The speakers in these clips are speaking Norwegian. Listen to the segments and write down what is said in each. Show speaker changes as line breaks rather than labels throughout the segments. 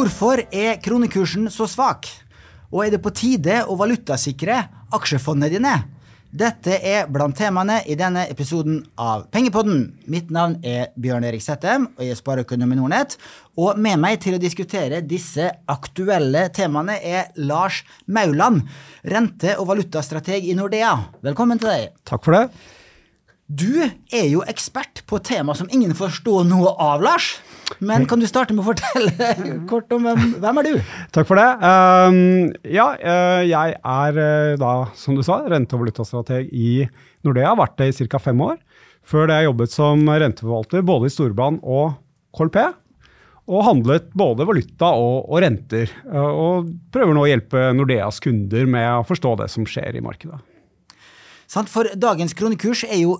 Hvorfor er kronekursen så svak? Og er det på tide å valutasikre aksjefondene dine? Dette er blant temaene i denne episoden av Pengepodden. Mitt navn er Bjørn Erik Settem, og jeg er spareøkonom i Nordnett. Og med meg til å diskutere disse aktuelle temaene er Lars Mauland, rente- og valutastrateg i Nordea. Velkommen til deg.
Takk for det.
Du er jo ekspert på tema som ingen forstår noe av, Lars. Men kan du starte med å fortelle kort om hvem, hvem er du?
Takk for det. Um, ja, uh, jeg er uh, da, som du sa, rente- og valutastrateg i Nordea. Har vært det i ca. fem år. Før det har jeg jobbet som renteforvalter både i Storbrann og KLP. Og handlet både valuta og, og renter. Uh, og prøver nå å hjelpe Nordeas kunder med å forstå det som skjer i markedet.
For dagens kronekurs er jo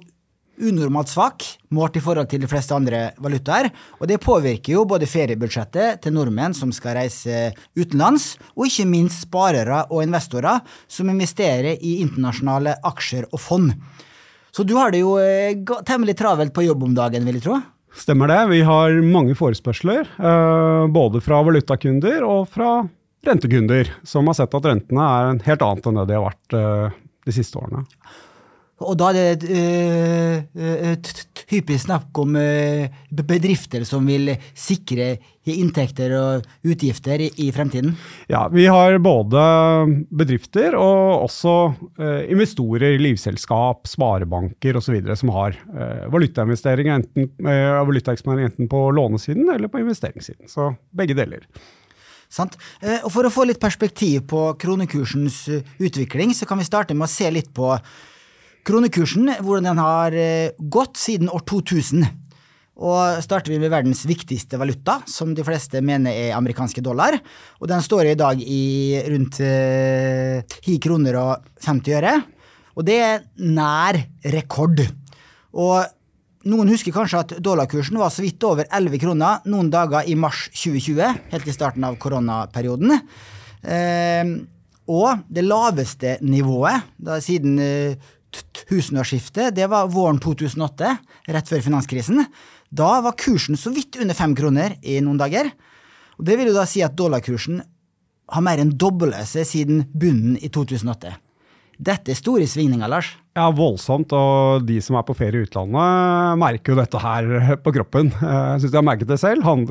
unormalt svak målt i forhold til de fleste andre valutaer. Og det påvirker jo både feriebudsjettet til nordmenn som skal reise utenlands, og ikke minst sparere og investorer som investerer i internasjonale aksjer og fond. Så du har det jo eh, temmelig travelt på jobb om dagen, vil jeg tro?
Stemmer det. Vi har mange forespørsler, eh, både fra valutakunder og fra rentekunder, som har sett at rentene er helt annet enn det de har vært eh, de siste årene.
Og da er det et typisk snakk om bedrifter som vil sikre inntekter og utgifter i, fremtiden?
Ja, vi har både bedrifter og også investorer, livselskap, sparebanker osv. som har valutainvesteringer, enten, valutaeksponering enten på lånesiden eller på investeringssiden. Så begge deler.
Sant? Og For å få litt perspektiv på kronekursens utvikling, så kan vi starte med å se litt på kronekursen, hvordan den har eh, gått siden år 2000. Og starter vi med verdens viktigste valuta, som de fleste mener er amerikanske dollar. Og den står i dag i rundt eh, 10 kroner og 50 øre. Og det er nær rekord. Og noen husker kanskje at dollarkursen var så vidt over 11 kroner noen dager i mars 2020, helt i starten av koronaperioden. Eh, og det laveste nivået da siden eh, tusenårsskiftet, det var våren 2008, rett før finanskrisen. Da var kursen så vidt under fem kroner i noen dager. Og Det vil jo da si at dollarkursen har mer enn doblet seg siden bunnen i 2008. Dette er store svingninger, Lars.
Ja, voldsomt. Og de som er på ferie i utlandet, merker jo dette her på kroppen. Jeg syns de har merket det selv. Han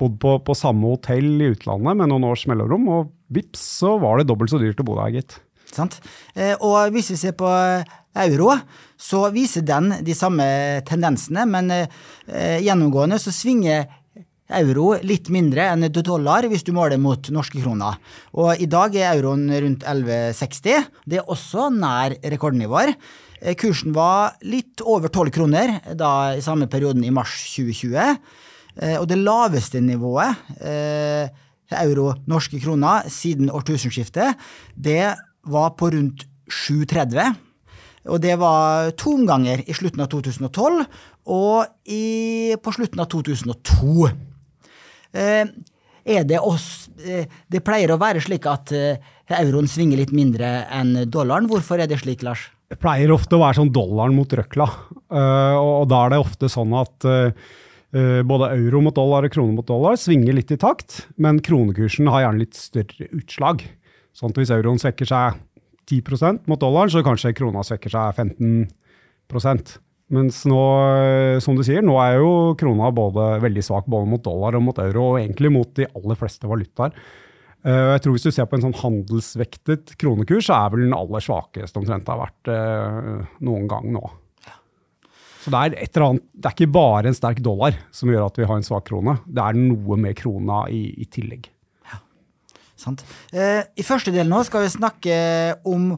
bodd på, på samme hotell i utlandet med noen års mellomrom, og vips, så var det dobbelt så dyrt å bo der, gitt.
Sant? Eh, og hvis vi ser på euro, så viser den de samme tendensene, men eh, gjennomgående så svinger euro litt mindre enn dollar hvis du måler mot norske kroner. Og i dag er euroen rundt 11,60. Det er også nær rekordnivåer. Eh, kursen var litt over 12 kroner da i samme perioden i mars 2020. Og det laveste nivået, euro-norske kroner, siden årtusenskiftet, det var på rundt 7,30. Og det var to omganger i slutten av 2012 og i, på slutten av 2002. Eh, det oss eh, Det pleier å være slik at eh, euroen svinger litt mindre enn dollaren. Hvorfor er det slik, Lars?
Det pleier ofte å være sånn dollaren mot røkla. Uh, og, da er det ofte sånn at uh, både euro mot dollar og krone mot dollar svinger litt i takt, men kronekursen har gjerne litt større utslag. Sånn at hvis euroen svekker seg 10% mot dollaren, så kanskje krona svekker seg 15% Mens nå, som du sier, nå er jo krona både veldig svak både mot dollar og mot euro, og egentlig mot de aller fleste valutaer. Eh, jeg tror Hvis du ser på en sånn handelsvektet kronekurs, så er vel den aller svakeste omtrent det har vært eh, noen gang nå. Så det er, et eller annet, det er ikke bare en sterk dollar som gjør at vi har en svak krone. Det er noe med krona i, i tillegg.
Eh, I første del nå skal vi snakke om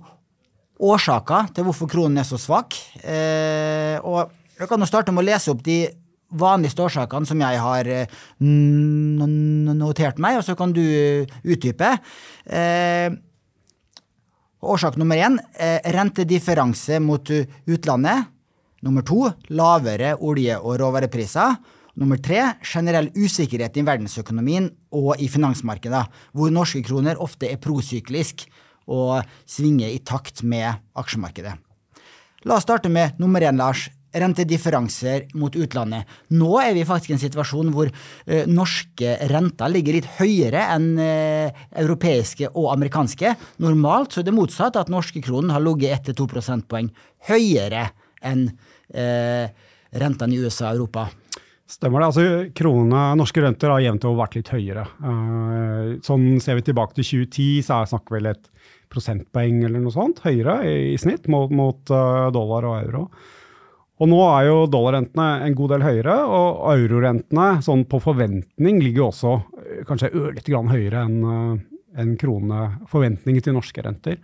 årsaker til hvorfor kronen er så svak. Eh, og jeg kan jo starte med å lese opp de vanligste årsakene som jeg har eh, notert meg, og så kan du utdype. Årsak nummer én rentedifferanse mot utlandet. Nummer to lavere olje- og råvarepriser. Nummer tre generell usikkerhet i verdensøkonomien og i finansmarkedet, hvor norske kroner ofte er prosyklisk og svinger i takt med aksjemarkedet. La oss starte med nummer én, Lars. rentedifferanser mot utlandet. Nå er vi faktisk i en situasjon hvor ø, norske renter ligger litt høyere enn ø, europeiske og amerikanske. Normalt så er det motsatt, at norske kronen har ligget 1-2 prosentpoeng høyere enn eh, rentene i USA og Europa.
Stemmer det. altså krone, Norske renter har jevnt over vært litt høyere. Uh, sånn Ser vi tilbake til 2010, så er snakk vel et prosentpoeng eller noe sånt høyere i, snitt mot, mot uh, dollar og euro. Og nå er jo dollarrentene en god del høyere, og eurorentene sånn på forventning ligger også eh, kanskje ørlite grann høyere enn en kroneforventninger til norske renter.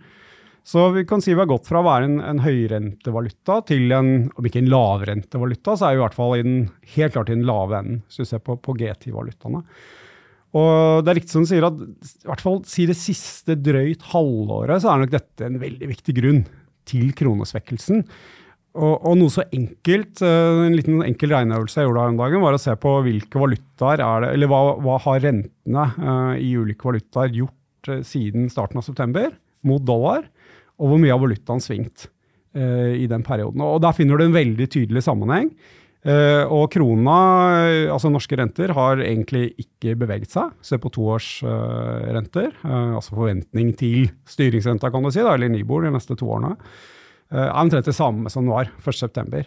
Så vi kan si vi har gått fra å være en, en høyrentevaluta til en, om ikke en lavrentevaluta, så er vi i hvert fall i den, helt klart i den lave enden, hvis du ser på, på G10-valutaene. Og det er riktig som du sier at i hvert fall si det siste drøyt halvåret, så er nok dette en veldig viktig grunn til kronesvekkelsen. Og, og, noe så enkelt, eh, en liten enkel regneøvelse jeg gjorde her om dagen, var å se på hvilke valutaer er det, eller hva, hva har rentene uh, i ulike valutaer gjort uh, siden starten av september mot dollar, og hvor mye har valutaen svingt uh, i den perioden. Og Der finner du en veldig tydelig sammenheng. og krona, altså norske renter, har egentlig ikke beveget seg. Se på toårsrenter, altså forventning til styringsrenta, kan du si, da, eller Nibor de neste to årene er eh, omtrent det samme som det var 1.9.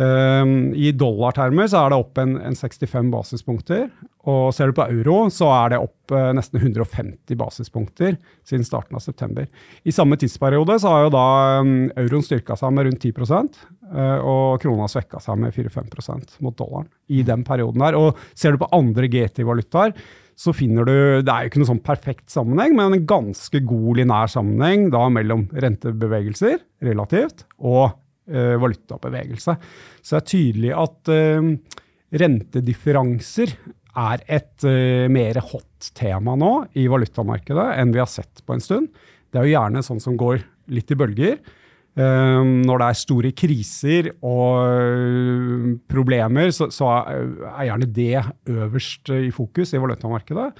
Um, ehm, I dollartermer så er det opp en, en, 65 basispunkter. Og ser du på euro, så er det opp uh, nesten 150 basispunkter siden starten av september. I samme tidsperiode så har jo da um, euroen styrka seg med rundt 10 uh, eh, og krona svekka seg med 4-5% mot dollaren i den perioden der. Og ser du på andre GT-valutaer, så finner du Det er jo ikke noen sånn perfekt sammenheng, men en ganske god linær sammenheng da mellom rentebevegelser relativt og uh, valutabevegelse. Så det er tydelig at uh, rentedifferanser er et uh, mer hot tema nå i valutamarkedet enn vi har sett på en stund. Det er jo gjerne sånn som går litt i bølger. Ehm, når det er store kriser og øh, problemer, så, så, er gjerne det øverst i fokus i valutamarkedet.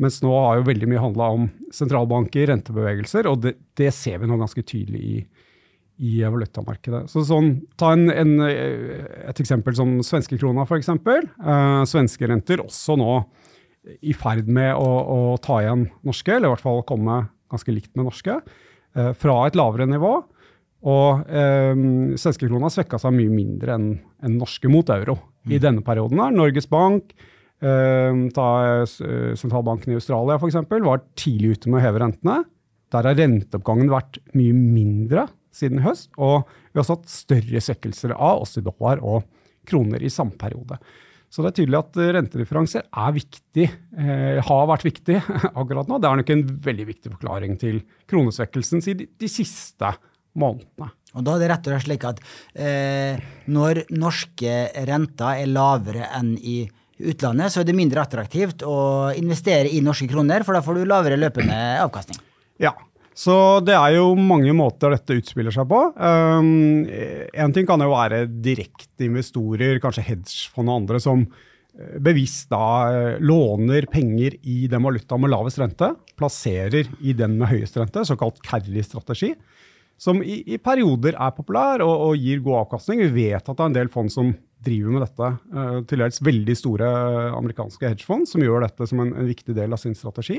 Mens nå har jo veldig mye handla om sentralbanker, rentebevegelser, og det, det, ser vi nå ganske tydelig i, i valutamarkedet. Så sånn, Ta en, en, et eksempel som svenskekrona, f.eks. Eh, svenske renter også nå i ferd med å, å, ta igjen norske, eller i hvert fall komme ganske likt med norske, eh, fra et lavere nivå. Og eh, svenskekrona svekka seg mye mindre enn en norske mot euro mm. i denne perioden. her. Norges Bank, eh, ta eh, sentralbanken i Australia f.eks., var tidlig ute med å heve rentene. Der har renteoppgangen vært mye mindre siden høst, og vi har satt større svekkelser av oss i dollar og kroner i samme periode. Så det er tydelig at rentedifferanser er viktig, eh, har vært viktig akkurat nå. Det er nok en veldig viktig forklaring til kronesvekkelsen de, de siste månedene.
Og da er det rett og slett slik at eh, når norske renter er lavere enn i utlandet, så er det mindre attraktivt å investere i norske kroner, for da får du lavere løpende avkastning.
Ja, så det er jo mange måter dette utspiller seg på. Um, en ting kan jo være direkte investorer, kanskje hedgefond og andre, som eh, bevisst da eh, låner penger i den valutaen med lavest rente, plasserer i den med høyest rente, såkalt carry-strategi som i, i, perioder er populær og, og, gir god avkastning. Vi vet at det er en del fond som driver med dette. Uh, til dels veldig store amerikanske hedgefond som gjør dette som en, en, viktig del av sin strategi.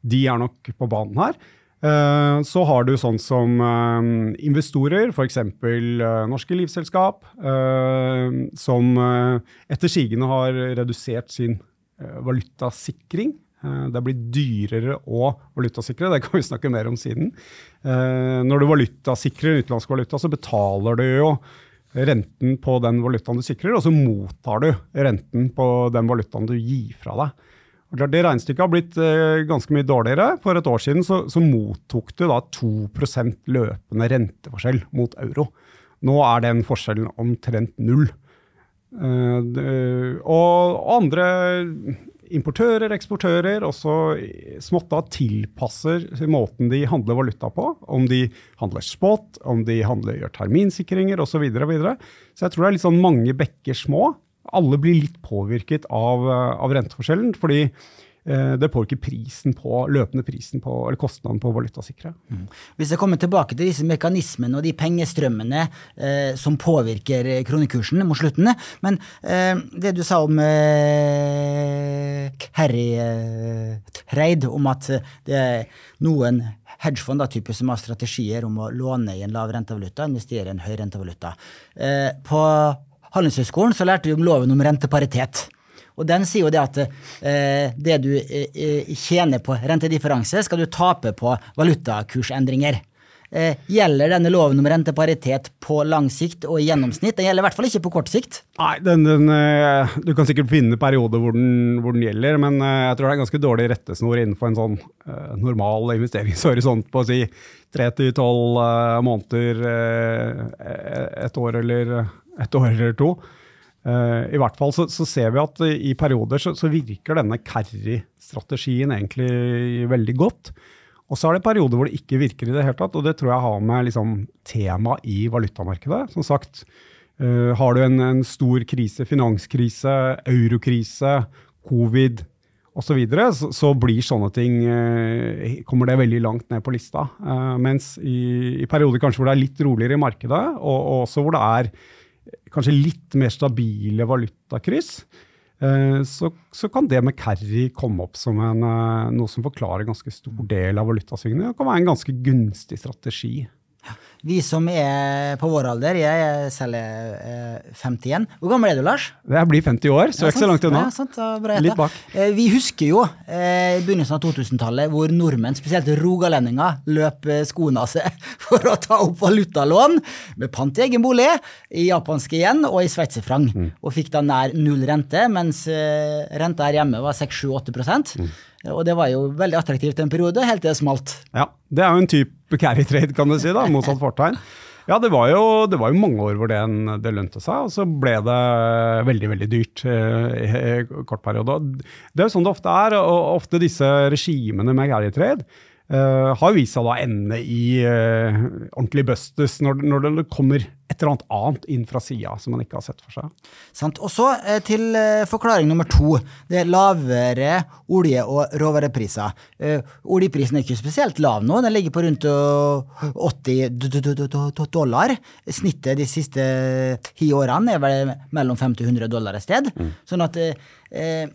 De er nok på banen her. Uh, så har du sånn som uh, investorer, f.eks. Uh, norske livselskap, som etter sigende har redusert sin valutasikring Eh, det blitt dyrere å valutasikre, det kan vi snakke mer om siden. Eh, når du valutasikrer utenlandsk valuta, så betaler du jo renten på den valutaen du sikrer, og så mottar du renten på den valutaen du gir fra deg. Det regnestykket har blitt eh, ganske mye dårligere. For et år siden så, så mottok du da 2% løpende renteforskjell mot euro. Nå er den forskjellen omtrent null. Og andre importører, eksportører også smått da tilpasser måten de handler valuta på. Om de handler spot, om de handler, gjør terminsikringer osv. Så, videre, videre. så jeg tror det er litt sånn mange bekker små. Alle blir litt påvirket av, av renteforskjellen. fordi eh, det påvirker prisen på, løpende prisen på, eller kostnaden på valutasikre. Mm.
Hvis jeg kommer tilbake til disse mekanismene og de pengestrømmene eh, som påvirker kronekursen mot slutten, men eh, det du sa om eh, Harry eh, Reid, om at det er noen hedgefond da, typisk som har strategier om å låne i en lav rentevaluta, investere i en høy rentevaluta. Eh, på Handelshøyskolen så lærte vi om loven om renteparitet. Og den sier jo det at eh, det du eh, eh tjener på rentedifferanse, skal du tape på valutakursendringer. Eh, gjelder denne loven om renteparitet på lang sikt og i gjennomsnitt? Den gjelder i hvert fall ikke på kort sikt?
Nei, den, den, eh, du kan sikkert finne perioder hvor den, hvor den, gjelder, men jeg tror det er ganske dårlig rettesnor innenfor en sånn uh, normal investeringshorisont på å si tre til tolv måneder, et år eller et år eller to. Uh, I hvert fall så, så, ser vi at i perioder så, så virker denne carry-strategien egentlig veldig godt. Og så er det perioder hvor det ikke virker i det hele tatt, og det tror jeg har med liksom, tema i valutamarkedet. Som sagt, uh, har du en, en, stor krise, finanskrise, eurokrise, covid osv., så, videre, så så blir sånne ting uh, kommer det veldig langt ned på lista. mens i, i, perioder kanskje hvor det er litt roligere i markedet, og, og også hvor det er kanskje litt mer stabile valutakryss, eh, så, så, kan det med carry komme opp som en, eh, noe som forklarer en ganske stor del av valutasvingene. Det kan være en ganske gunstig strategi.
Vi som er på vår alder, jeg er selv 51. Eh, Hvor gammel er du, Lars?
Jeg blir 50 år, så jeg er ikke så langt unna.
Ja, sant, Litt bak. Eh, vi husker jo eh, i begynnelsen av 2000-tallet hvor nordmenn, spesielt rogalendinger, løp skoene av seg for å ta opp valutalån med pant i egen bolig, i japanske igjen og i sveitserfrang. mm. og fikk da nær null rente, mens renta her hjemme var 6-7-8 mm. Og det var jo veldig attraktivt en periode, helt til det smalt.
Ja, det er jo en type carry trade, kan du si, da, motsatt fortegn. Ja, det var, jo, det var jo mange år hvor det, det lønte seg, og så ble det veldig veldig dyrt eh, i kort periode. Det er jo sånn det ofte er, og ofte disse regimene med carry trade Uh, har vist seg å ende i uh, ordentlig bustes når, når, det kommer et eller annet annet inn fra sida som man ikke har sett for seg.
Sant. Og så uh, til forklaring nummer to. Det er lavere olje- og råvarepriser. oljeprisen er ikke spesielt lav nå, den ligger på rundt 80 dollar. Snittet de siste ti årene er vel mellom 50 og 100 dollar et sted. Mm. Sånn at det er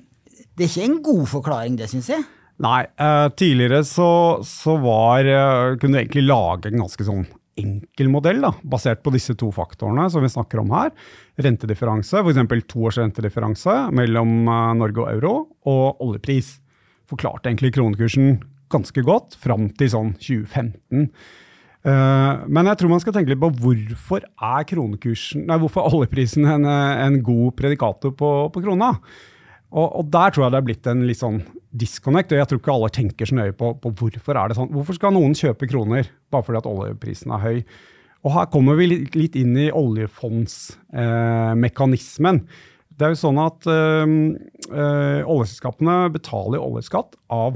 ikke en god forklaring, det syns jeg.
Nei, uh, tidligere så, så var uh, Kunne du egentlig lage en ganske sånn enkel modell, da, basert på disse to faktorene som vi snakker om her. Rentedifferanse, f.eks. to års rentedifferanse mellom uh, Norge og euro, og oljepris. Forklarte egentlig kronekursen ganske godt fram til sånn 2015. Uh, men jeg tror man skal tenke litt på hvorfor er kronekursen, nei, hvorfor er oljeprisen en, en god predikator på, på krona. Og, og, der tror jeg det er blitt en litt sånn disconnect. og Jeg tror ikke alle tenker så nøye på, på, hvorfor er det sånn. Hvorfor skal noen kjøpe kroner bare fordi at oljeprisen er høy? Og her kommer vi litt, inn i oljefondsmekanismen. Eh, det er jo sånn at eh, eh, oljeselskapene betaler oljeskatt av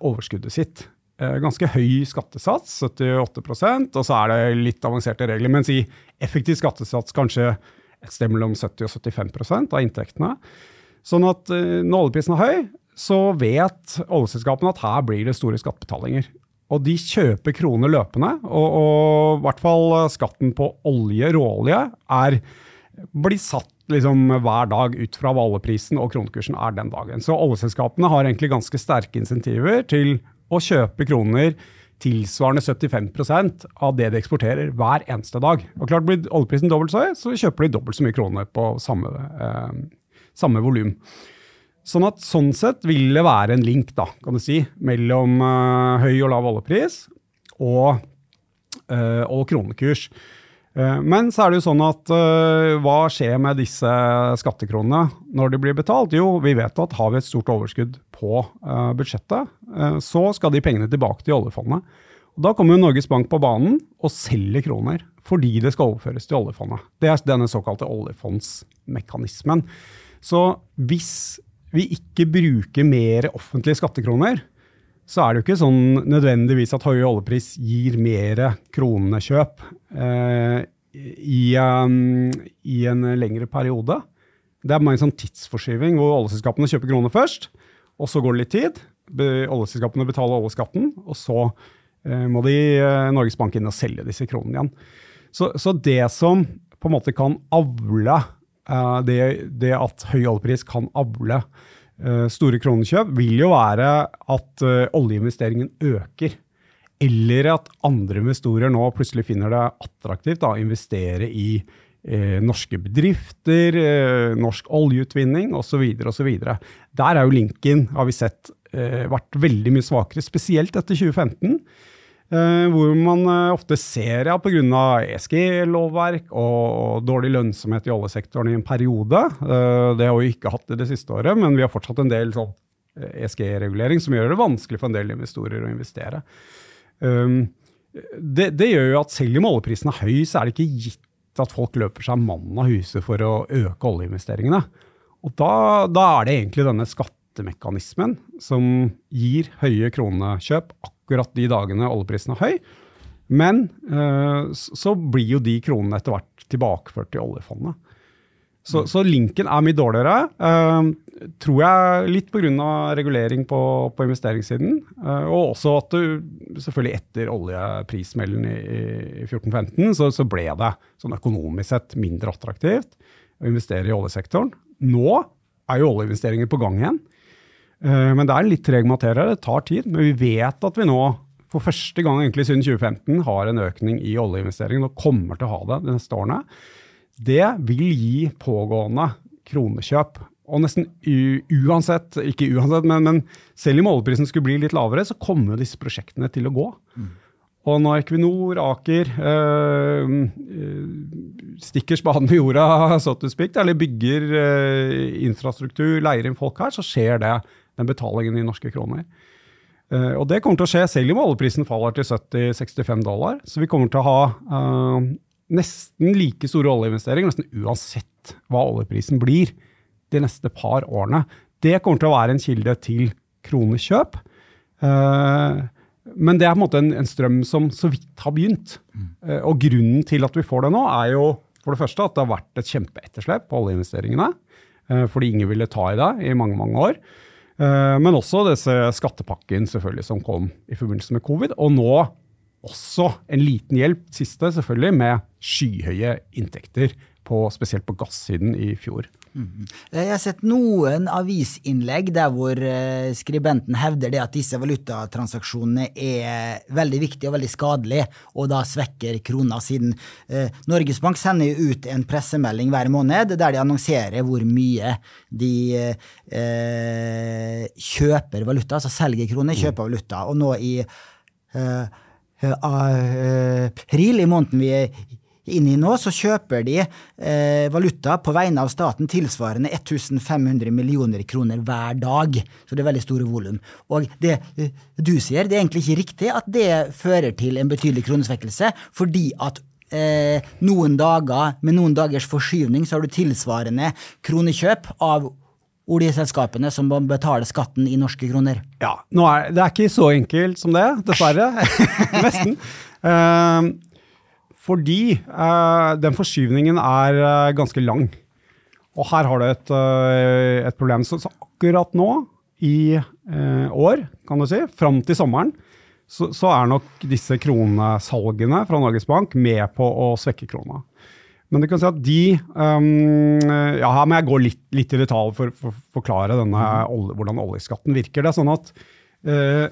overskuddet sitt. Eh, ganske høy skattesats, 78 og så er det litt avanserte regler. Mens i effektiv skattesats kanskje et sted mellom 70 og 75 av inntektene. Sånn at uh, når oljeprisen er høy, så vet oljeselskapene at her blir det store skattebetalinger. Og de kjøper kroner løpende, og, og i hvert fall skatten på olje, råolje, er, blir satt liksom hver dag ut fra hva oljeprisen og kronekursen er den dagen. Så oljeselskapene har egentlig ganske sterke insentiver til å kjøpe kroner tilsvarende 75% av det de eksporterer hver eneste dag. Og klart Blir oljeprisen dobbelt så høy, så kjøper de dobbelt så mye kroner på samme eh, samme volum. Sånn at sånn sett vil det være en link da, kan du si, mellom uh, høy og lav oljepris og, uh, og kronekurs. Uh, men så er det jo sånn at hva skjer med disse skattekronene når de blir betalt? Jo, vi vet at har vi et stort overskudd på budsjettet, så skal de pengene tilbake til oljefondet. Og da kommer jo Norges Bank på banen og selger kroner fordi det skal overføres til oljefondet. Det er denne såkalte oljefondsmekanismen. Så hvis vi ikke bruker mer offentlige skattekroner, så er det jo ikke sånn nødvendigvis at høy oljepris gir mer kronekjøp eh, i, um, i, en lengre periode. Det er bare en sånn tidsforskyving hvor oljeselskapene kjøper kroner først, og så går det litt tid. Oljeselskapene betaler oljeskatten, og så eh, må de eh, Norges Bank inn og selge disse kronene igjen. Så, så det som på en måte kan avle det, det at høy oljepris kan avle eh, store kronekjøp, vil jo være at eh, oljeinvesteringen øker. Eller at andre investorer nå plutselig finner det attraktivt da, å investere i eh, norske bedrifter, eh, norsk oljeutvinning osv. osv. Der er jo linken, har vi sett, eh, vært veldig mye svakere, spesielt etter 2015. Eh, hvor man eh, ofte ser ja, pga. ESG-lovverk og dårlig lønnsomhet i oljesektoren i en periode. Eh, det har vi ikke hatt i det siste året, men vi har fortsatt en del sånn ESG-regulering som gjør det vanskelig for en del investorer å investere. Um, det, det gjør jo at selv om oljeprisen er høy, så er det ikke gitt at folk løper seg mann av huset for å øke oljeinvesteringene. Og da, da er det egentlig denne skattemekanismen som gir høye kronekjøp akkurat de dagene oljeprisen er høy. Men eh, så blir jo de kronene etter hvert tilbakeført til oljefondet. Så, så linken er mye dårligere. eh, tror jeg litt pga. regulering på, på investeringssiden. eh, og også at du selvfølgelig etter oljeprismellen i, i 14-15 så, så ble det sånn økonomisk sett mindre attraktivt å investere i oljesektoren. Nå er jo oljeinvesteringer på gang igjen. Eh, men det er en litt treg materie. Det tar tid. Men vi vet at vi nå for første gang egentlig siden 2015 har en økning i oljeinvesteringene og kommer til å ha det de neste årene. Det vil gi pågående kronekjøp. Og nesten u uansett, ikke uansett, men, men selv om oljeprisen skulle bli litt lavere, så kommer disse prosjektene til å gå. Og når Equinor, Aker øh, stikker spaden i jorda, så to speak, eller bygger øh, infrastruktur, leier inn folk her, så skjer det, den betalingen i norske kroner. Uh, og det kommer til å skje selv om oljeprisen faller til 70-65 dollar. Så vi kommer til å ha uh, nesten like store oljeinvesteringer, nesten uansett hva oljeprisen blir de neste par årene. Det kommer til å være en kilde til kronekjøp. Uh, men det er på en måte en, en strøm som så vidt har begynt. Eh, og grunnen til at vi får det nå, er jo for det første at det har vært et kjempeetterslep på oljeinvesteringene. fordi ingen ville ta i det i mange, mange år. Eh, men også disse skattepakken selvfølgelig som kom i forbindelse med covid. Og nå også en liten hjelp, siste selvfølgelig, med skyhøye inntekter, på, spesielt på gassiden i fjor.
Eh, Jeg har sett noen avisinnlegg der hvor eh, skribenten hevder det at disse valutatransaksjonene er veldig viktige og veldig skadelige, og da svekker krona, siden eh, Norges Bank sender ut en pressemelding hver måned der de annonserer hvor mye de eh, kjøper valuta, altså selger kroner, kjøper valuta. Og nå i eh, eh, april, i måneden vi er inne i nå, så kjøper de eh, valuta på vegne av staten tilsvarende 1500 millioner kroner hver dag. Så det er veldig store volum. Og det eh, du sier, det er egentlig ikke riktig at det fører til en betydelig kronesvekkelse, fordi at eh, noen dager, med noen dagers forskyvning, så har du tilsvarende kronekjøp av oljeselskapene som må betale skatten i norske kroner.
Ja, er, Det er ikke så enkelt som det, dessverre. Nesten. Eh, fordi eh, den forskyvningen er eh, ganske lang. Og her har du et, eh, et problem. Så, så akkurat nå, i eh, år, kan du si, fram til sommeren, så, så er nok disse kronesalgene fra Norges Bank med på å svekke krona. Men du kan si at de um, ja, Her må jeg gå litt, litt i detalj for å forklare denne, hvordan oljeskatten virker. Det er sånn at eh,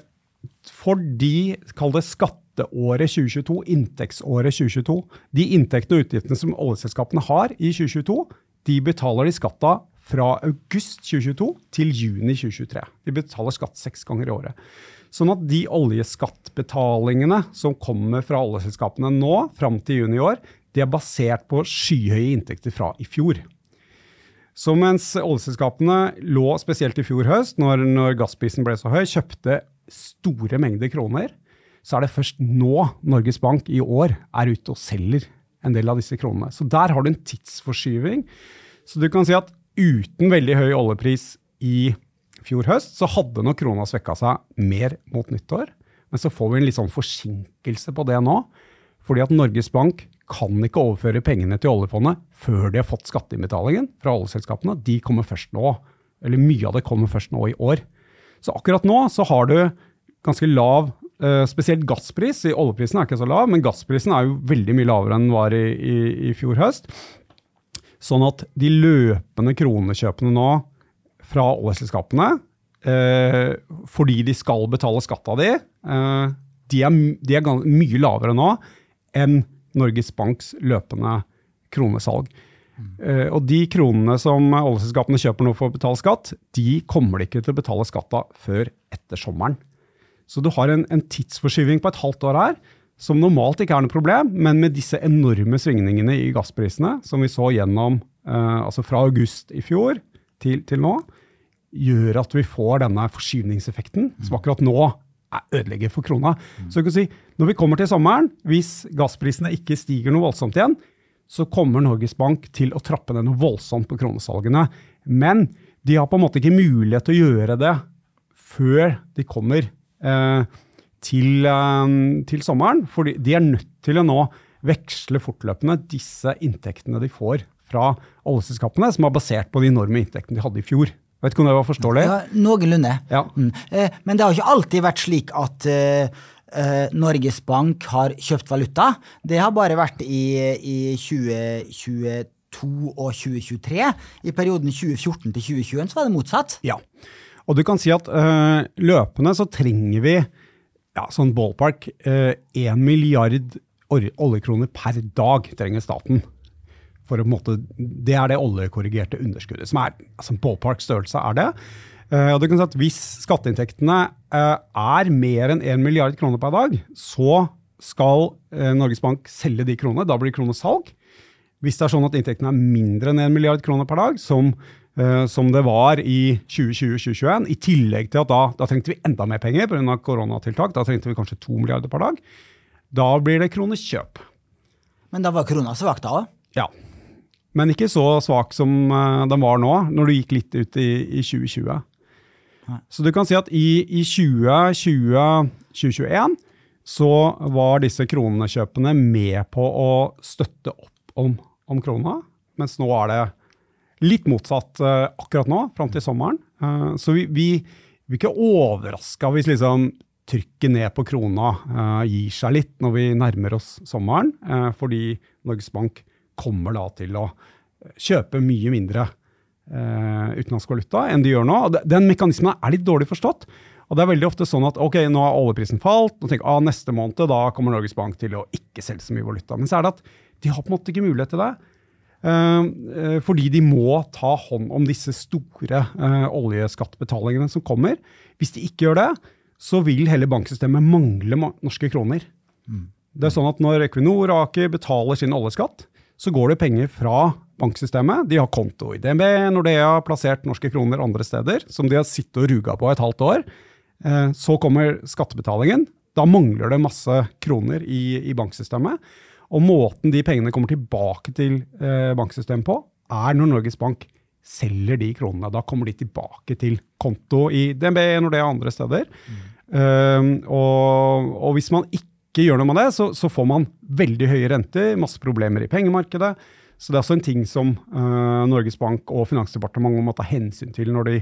for de, kall det skatteåret 2022, inntektsåret 2022, de inntektene og utgiftene som oljeselskapene har i 2022, de betaler de skatta fra august 2022 til juni 2023. De betaler skatt seks ganger i året. Sånn at de oljeskattbetalingene som kommer fra oljeselskapene nå, fram til juni i år, de er basert på skyhøye inntekter fra i fjor. Så mens oljeselskapene lå spesielt i fjor høst, når, når gassprisen ble så høy, kjøpte store mengder kroner, så er det først nå Norges Bank i år er ute og selger en del av disse kronene. Så der har du en tidsforskyving. Så du kan si at uten veldig høy oljepris i fjor høst, så hadde nok krona svekka seg mer mot nyttår. Men så får vi en litt sånn forsinkelse på det nå. Fordi at Norges Bank kan ikke overføre pengene til oljefondet før de har fått skatteinnbetalingen fra oljeselskapene. De kommer først nå. Eller mye av det kommer først nå i år. Så akkurat nå så har du ganske lav eh, spesielt gasspris. Oljeprisen er ikke så lav, men gassprisen er jo veldig mye lavere enn den var i, i, i fjor høst. Sånn at de løpende kronekjøpene nå fra oljeselskapene, eh, fordi de skal betale skatt av de, eh, de er, de er mye lavere nå enn Norges Banks løpende kronesalg. Uh, og de kronene som oljeselskapene kjøper nå for å betale skatt, de kommer de ikke til å betale skatt av før etter sommeren. Så du har en, en, tidsforskyving på et halvt år her, som normalt ikke er noe problem, men med disse enorme svingningene i gassprisene som vi så gjennom eh, altså fra august i fjor til, til, nå, gjør at vi får denne forskyvningseffekten, som akkurat nå ødelegger for krona. Så du kan si, når vi kommer til sommeren, hvis gassprisene ikke stiger noe voldsomt igjen, så kommer Norges Bank til å trappe ned noe voldsomt på kronesalgene. Men de har på en måte ikke mulighet til å gjøre det før de kommer til, eh, til, sommeren. For de er nødt til å nå veksle fortløpende disse inntektene de får fra oljeselskapene, som er basert på de enorme inntektene de hadde i fjor. Vet ikke om det var forståelig?
Ja, Noenlunde.
Ja.
Mm. Eh, men det har ikke alltid vært slik at eh, eh, Norges Bank har kjøpt valuta. Det har bare vært i, i 2022 og 2023. I perioden 2014 til 2021 så var det motsatt.
Ja, og du kan si at uh, løpende så trenger vi ja, sånn ballpark én uh, milliard oljekroner per dag trenger staten. For å, måte, det er det oljekorrigerte underskuddet. som er, altså Ballpark størrelse er det. Uh, og du kan si at Hvis skatteinntektene uh, er mer enn 1 milliard kroner per dag, så skal uh, Norges Bank selge de kronene. Da blir det kronesalg. Hvis det er sånn at inntektene er mindre enn 1 milliard kroner per dag, som, som det var i 2020-2021, i tillegg til at da, da trengte vi enda mer penger pga. koronatiltak, da trengte vi kanskje 2 milliarder per dag, da blir det kronekjøp.
Men da var krona svak da òg?
Ja. Men ikke så svak som den var nå, når du gikk litt ut i, i 2020. Så du kan si at i, i 2020-2021 så var disse kronekjøpene med på å støtte opp om, om krona, mens nå er det litt motsatt uh, akkurat nå, fram til sommeren. Uh, så vi, vi, vi er ikke overraska hvis liksom trykket ned på krona uh, gir seg litt når vi nærmer oss sommeren, fordi Norges Bank kommer da til å kjøpe mye mindre eh, utenlandsk valuta enn de gjør nå. Den mekanismen er litt dårlig forstått. Og det er veldig ofte sånn at ok, nå har oljeprisen falt, og tenker ah, neste måned da kommer Norges Bank til å ikke selge så mye valuta. Men så er det at de har på en måte ikke mulighet til det. Uh, fordi de må ta hånd om disse store oljeskattbetalingene som kommer. Hvis de ikke gjør det, så vil hele banksystemet mangle norske kroner. Mm. Det er sånn at Når Equinor og Aker betaler sin oljeskatt, så går det penger fra banksystemet. De har konto i DNB, Nordea, plassert norske kroner andre steder, som de har sittet og ruga på et halvt år. Eh, så kommer skattebetalingen. Da mangler det masse kroner i, i banksystemet. Og måten de pengene kommer tilbake til eh, banksystemet på, er når Norges Bank selger de kronene. Da kommer de tilbake til konto i DNB, når det er andre steder. Mm. Um, og, og, hvis man ikke gjør noe med det, så, så får man veldig høye renter, masse problemer i pengemarkedet. Så det er også en ting som uh, Norges Bank og Finansdepartementet må ta hensyn til når de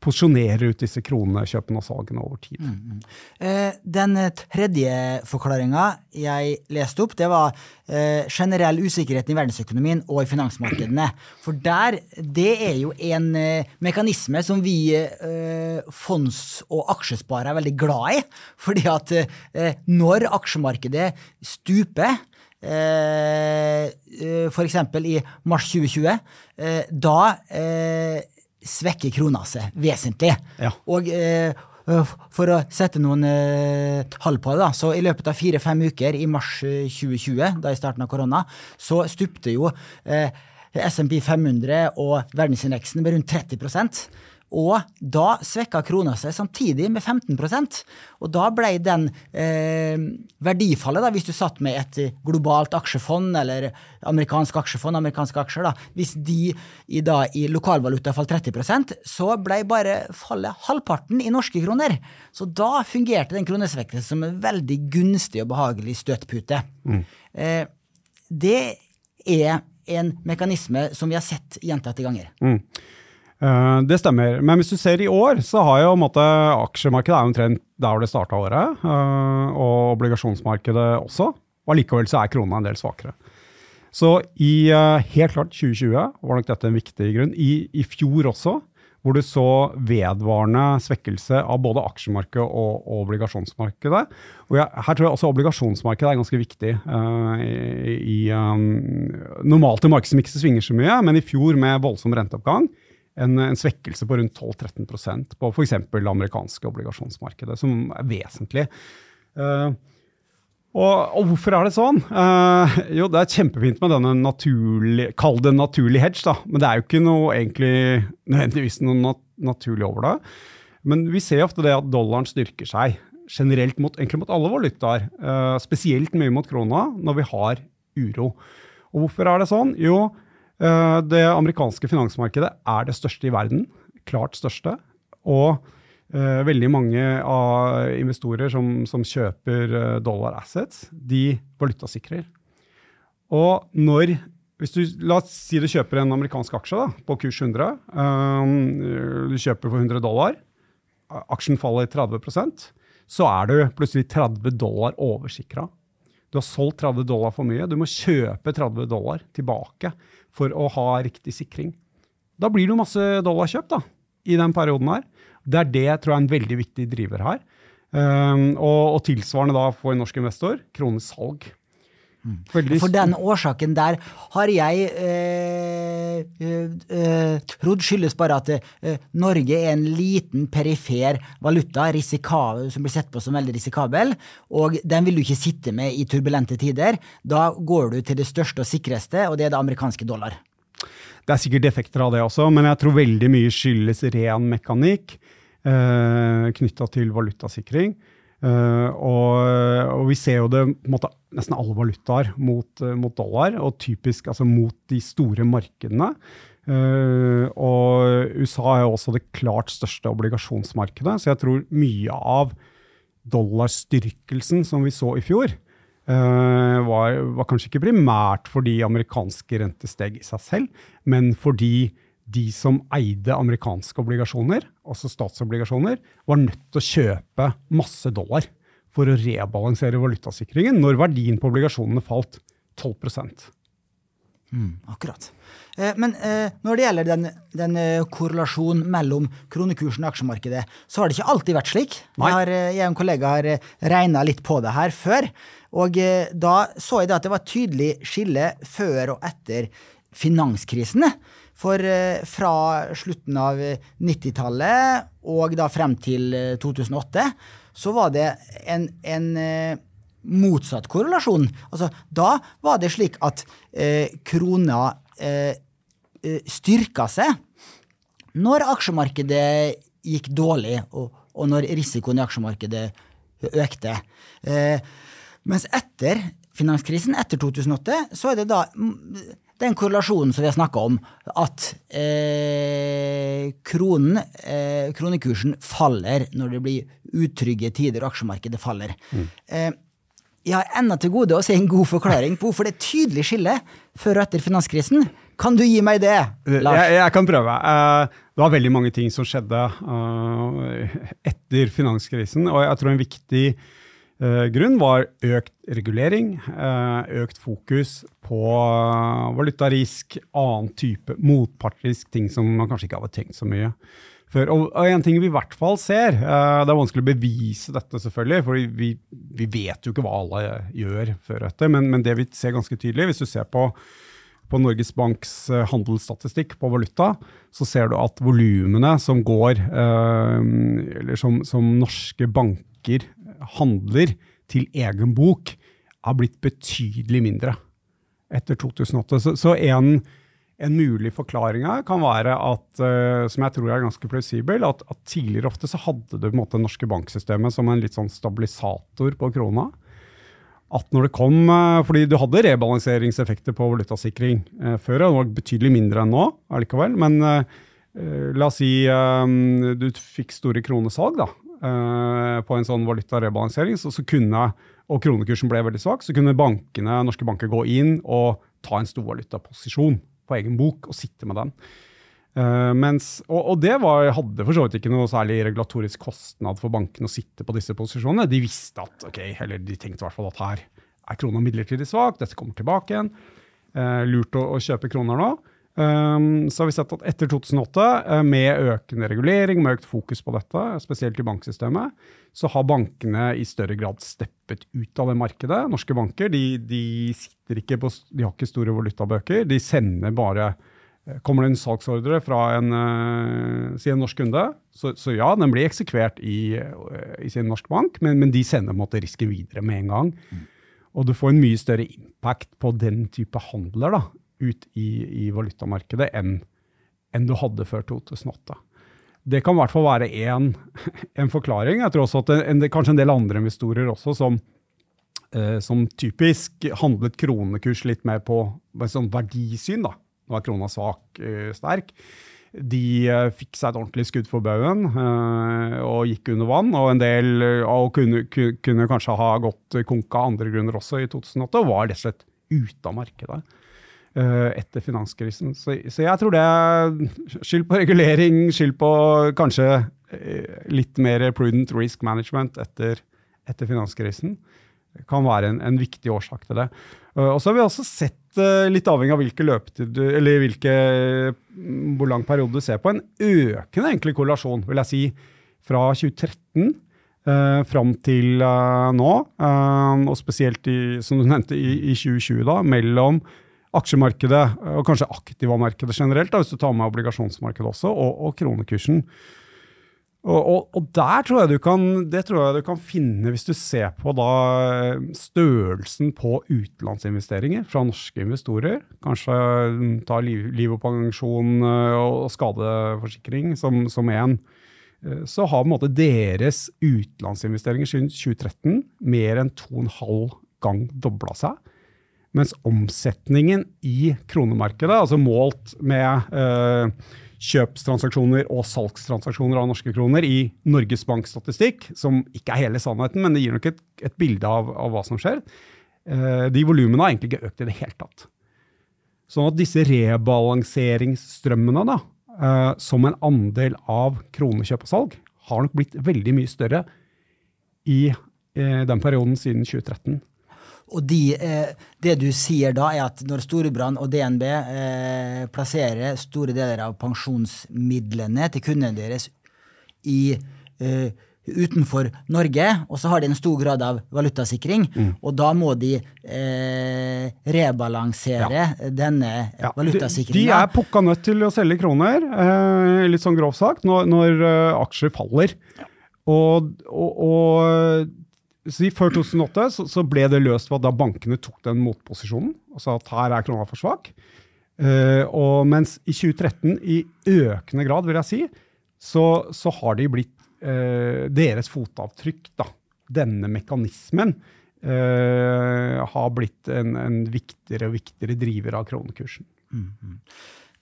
posisjonerer ut disse kronekjøpene og salgene over tid. Mm, mm.
Eh, den tredje forklaringa jeg leste opp, det var eh, generell usikkerhet i verdensøkonomien og i finansmarkedene. For der, det er jo en eh, mekanisme som vi eh, fonds- og aksjesparere er veldig glad i. Fordi at eh, når aksjemarkedet stuper, Eh, eh, f.eks. i mars 2020, eh, da svekker krona seg vesentlig.
Ja.
Og for å sette noen tall på det, da, så i løpet av fire-fem uker i mars 2020, da i starten av korona, så stupte jo SMP 500 og verdensindeksen med rundt 30 og da svekka krona seg samtidig med 15% Og da ble den eh, verdifallet, da, hvis du satt med et globalt aksjefond eller amerikansk aksjefond, amerikanske aksjer, da, hvis de i, da, i lokalvaluta falt 30% så ble bare fallet halvparten i norske kroner. Så da fungerte den kronesvekkelsen som en veldig gunstig og behagelig støtpute. Mm. Eh, det er en mekanisme som vi har sett gjentatte ganger.
Mm. Uh, det stemmer. Men hvis du ser i år, så har jo måtte, aksjemarkedet er omtrent der det starta året. Uh, og obligasjonsmarkedet også. Og Allikevel så er krona en del svakere. Så i uh, helt klart 2020 var nok dette en viktig grunn. I, i fjor også, hvor du så vedvarende svekkelse av både aksjemarkedet og, og obligasjonsmarkedet. Og jeg, her tror jeg også obligasjonsmarkedet er ganske viktig. Uh, i, i um, normalt i marked som ikke svinger så mye, men i fjor med voldsom renteoppgang en, en svekkelse på rundt 12-13% på f.eks. det amerikanske obligasjonsmarkedet, som er vesentlig. Uh, og, og, hvorfor er det sånn? Uh, jo, det er kjempefint med denne naturlig, kall det naturlig hedge, da. Men det er jo ikke noe egentlig nødvendigvis noe nat naturlig over det. Men vi ser ofte det at dollaren styrker seg generelt mot, mot alle valutaer. Uh, spesielt mye mot krona når vi har uro. Og hvorfor er det sånn? Jo, det amerikanske finansmarkedet er det største i verden. Klart største. Og Uh, veldig mange av investorer som, som kjøper uh, dollar assets, de valutasikrer. Og når hvis du, La oss si du kjøper en amerikansk aksje da, på kurs 100. Um, du kjøper for 100 dollar. Aksjen faller 30% så er du plutselig 30 dollar oversikra. Du har solgt 30 dollar for mye. Du må kjøpe 30 dollar tilbake for å ha riktig sikring. Da blir det jo masse dollarkjøp da, i den perioden her. Det er det jeg tror er en veldig viktig driver her. Um, og, og, tilsvarende da for en norsk investor, kronesalg.
For den årsaken der har jeg eh, eh, eh, trodd skyldes bare at eh, Norge er en liten, perifer valuta som blir sett på som veldig risikabel, og den vil du ikke sitte med i turbulente tider. Da går du til det største og sikreste, og det er det amerikanske dollar.
Det er sikkert effekter av det også, men jeg tror veldig mye skyldes ren mekanikk eh, knytta til valutasikring. Uh, og, og, vi ser jo det på en måte, nesten alle valutaer mot, uh, mot, dollar, og typisk altså mot de store markedene. Uh, og USA er jo også det klart største obligasjonsmarkedet, så jeg tror mye av dollarstyrkelsen som vi så i fjor, var, var, kanskje ikke primært fordi amerikanske rentesteg i seg selv, men fordi de som eide amerikanske obligasjoner, altså statsobligasjoner, var nødt til å kjøpe masse dollar for å rebalansere valutasikringen når verdien på obligasjonene falt 12
mm, Akkurat. Eh, men eh, når det gjelder den, den eh, korrelasjonen mellom kronekursen og aksjemarkedet, så har det ikke alltid vært slik. Jeg, har, jeg og en kollega har regna litt på det her før. Og eh, da så jeg at det var et tydelig skille før og etter finanskrisene. For eh, fra slutten av 90-tallet og da frem til 2008 eh, så var det en, en eh, motsatt korrelasjon. Altså, da var det slik at eh, krona eh, styrka seg når aksjemarkedet gikk dårlig, og, og når risikoen i aksjemarkedet økte. Eh, mens etter finanskrisen, etter 2008, så er det da den korrelasjonen som vi har snakka om, at eh, kronen, eh, kronekursen faller når det blir utrygge tider og aksjemarkedet faller. Mm. Eh, jeg har ennå til gode å se en god forklaring på hvorfor det er tydelig skille før og etter finanskrisen. Kan du gi meg det,
Lars? Jeg, jeg kan prøve. Uh, det var veldig mange ting som skjedde uh, etter finanskrisen, og jeg tror en viktig grunn var økt regulering, uh, økt fokus på uh, valutarisk, annen type motpartisk ting som man kanskje ikke hadde tenkt så mye før. Og, en ting vi i hvert fall ser, det er vanskelig å bevise dette, selvfølgelig, for vi, vi, vet jo ikke hva alle gjør før etter, men, men, det vi ser ganske tydelig, hvis du ser på, på Norges Banks handelsstatistikk på valuta, så ser du at volumene som går, eller som, som norske banker handler til egen bok, har blitt betydelig mindre etter 2008. Så, så en, en, mulig forklaring her kan være at, uh, som jeg tror er ganske plausibel, at, at, tidligere ofte så hadde du på en måte det norske banksystemet som en litt sånn stabilisator på krona. At når det kom, uh, fordi du hadde rebalanseringseffekter på valutasikring uh, før, og det var betydelig mindre enn nå allikevel, men la oss si du fikk store kronesalg, da, Eh, på en sånn valutarebalansering, så, så kunne, og kronekursen ble veldig svak, så kunne bankene, norske banker gå inn og ta en storvalutaposisjon på egen bok og sitte med den. Uh, mens, og, og, det var, hadde for så vidt ikke noe særlig regulatorisk kostnad for bankene å sitte på disse posisjonene. De visste at, ok, eller de tenkte i hvert fall at her er krona midlertidig svak, dette kommer tilbake igjen. Uh, lurt å, å, kjøpe kroner nå. Um, så har vi sett at etter 2008, uh, med økende regulering, med økt fokus på dette, spesielt i banksystemet, så har bankene i større grad steppet ut av det markedet. Norske banker de, de sitter ikke på, de har ikke store valutabøker, de sender bare Eh, kommer det en salgsordre fra en, uh, si en norsk kunde, så, så, ja, den blir eksekvert i, i sin norsk bank, men, men, de sender måte, risken videre med en gang. Mm. Og du får en mye større impact på den type handler da, ut i, i valutamarkedet enn, enn, du hadde før 2008. Det kan i hvert fall være én forklaring. Jeg tror også at en, en, kanskje en del andre investorer også som, eh, som typisk handlet kronekurs litt mer på sånn verdisyn. da nå er krona svak, eh, sterk. De eh, fikk seg et ordentlig skudd for baugen uh, og gikk under vann. Og en del og kunne, kunne, kanskje ha gått konka av andre grunner også i 2008, og var rett og slett ute av markedet etter finanskrisen. Så, så, jeg tror det er skyld på regulering, skyld på kanskje litt mer prudent risk management etter, etter finanskrisen. Kan være en, en viktig årsak til det. Og så har vi også sett Eh, litt avhengig av hvilke løpetid eller hvilke, mm, hvor lang periode du ser på, en økende egentlig korrelasjon, vil jeg si, fra 2013 eh, fram til eh, nå, eh, og spesielt i, som du nevnte, i, i 2020, da, mellom aksjemarkedet og kanskje aktiva-markedet generelt, da, hvis du tar med obligasjonsmarkedet også, og, og kronekursen. Og, og, og, der tror jeg du kan, det tror jeg du kan finne hvis du ser på da eh, størrelsen på utenlandsinvesteringer fra norske investorer. Kanskje mm, ta liv, liv og pensjon eh, og skadeforsikring som, én. Eh, så har måte deres utenlandsinvesteringer siden 2013 mer enn 2,5 gang dobla seg. Mens omsetningen i kronemarkedet, altså målt med eh, kjøpstransaksjoner og salgstransaksjoner av norske kroner i Norges Banks statistikk, som ikke er hele sannheten, men det gir nok et, et bilde av, av, hva som skjer. Eh, de volumene har egentlig ikke økt i det hele tatt. Sånn at disse rebalanseringsstrømmene da, eh, som en andel av kronekjøp og salg, har nok blitt veldig mye større i eh, den perioden siden 2013.
Og de, eh, det du sier da, er at når Storebrand og DNB eh, plasserer store deler av pensjonsmidlene til kundene deres i, eh, utenfor Norge, og så har de en stor grad av valutasikring, mm. og da må de eh, rebalansere ja. denne ja. valutasikringa.
De, de, er pukka nødt til å selge kroner, eh, litt sånn grovt sagt, når, når uh, aksjer faller. Ja. Og, og, og så Før 2008 så, så, ble det løst ved at da bankene tok den motposisjonen og sa at her er krona for svak. Uh, og mens i 2013, i økende grad, vil jeg si, så, så har de blitt uh, deres fotavtrykk, da, denne mekanismen, uh, har blitt en, en, viktigere og viktigere driver av kronekursen. Mm -hmm.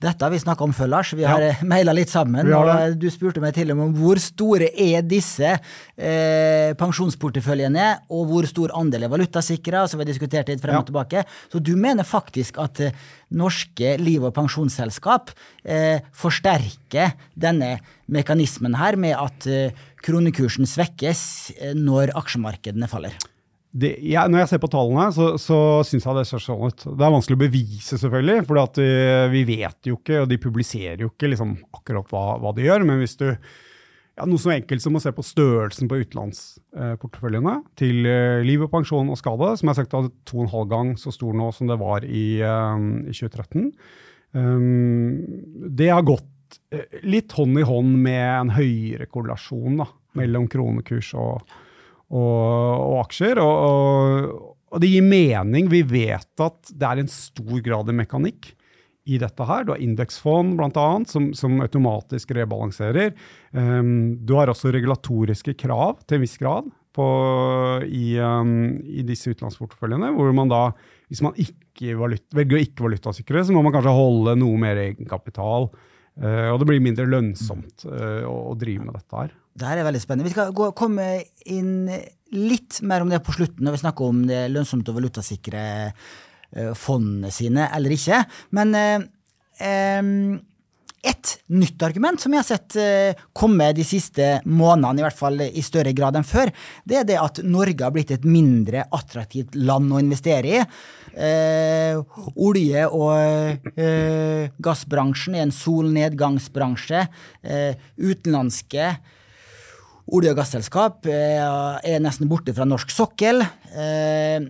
Dette har vi snakka om før, Lars. Vi har ja. Eh, maila litt sammen. og Du spurte meg til og med om hvor store er disse eh, pensjonsporteføljene, og hvor stor andel er valutasikra. som vi har diskutert litt frem og tilbake. Så du mener faktisk at eh, norske liv- og pensjonsselskap eh, forsterker denne mekanismen her med at eh, kronekursen svekkes eh, når aksjemarkedene faller?
Det, jeg, når jeg ser på tallene, så, så syns jeg det ser sånn ut. Det er vanskelig å bevise, selvfølgelig, for eh, vi, vet jo ikke, og de publiserer jo ikke liksom, akkurat hva, hva, de gjør. Men hvis du ja, Noe så enkelt som å se på størrelsen på utenlandsporteføljene eh, til eh, liv og pensjon og skade, som jeg har sagt er to og en halv gang så stor nå som det var i, eh, i 2013. Um, det har gått eh, litt hånd i hånd med en høyere korrelasjon da, mellom kronekurs og og, aksjer. Og, og, det gir mening. Vi vet at det er en stor grad av mekanikk i dette her. Du har indeksfond bl.a. Som, som automatisk rebalanserer. Um, du har også regulatoriske krav til en viss grad på, i, um, i, disse utenlandsporteføljene, hvor man da, hvis man ikke valuta, velger å ikke valutasikre, så må man kanskje holde noe mer egenkapital. Uh, og det blir mindre lønnsomt uh, å, å drive med dette her.
Det her er veldig spennende. Vi skal gå, komme inn litt mer om det på slutten, når vi snakker om det lønnsomt å valutasikre uh, fondene sine eller ikke. Men um, Et nytt argument som jeg har sett eh, komme de siste månedene, i hvert fall i større grad enn før, det er det at Norge har blitt et mindre attraktivt land å investere i. Eh, olje- og eh, gassbransjen er en solnedgangsbransje. Eh, utenlandske olje- og gasselskap eh, er nesten borte fra norsk sokkel. Eh,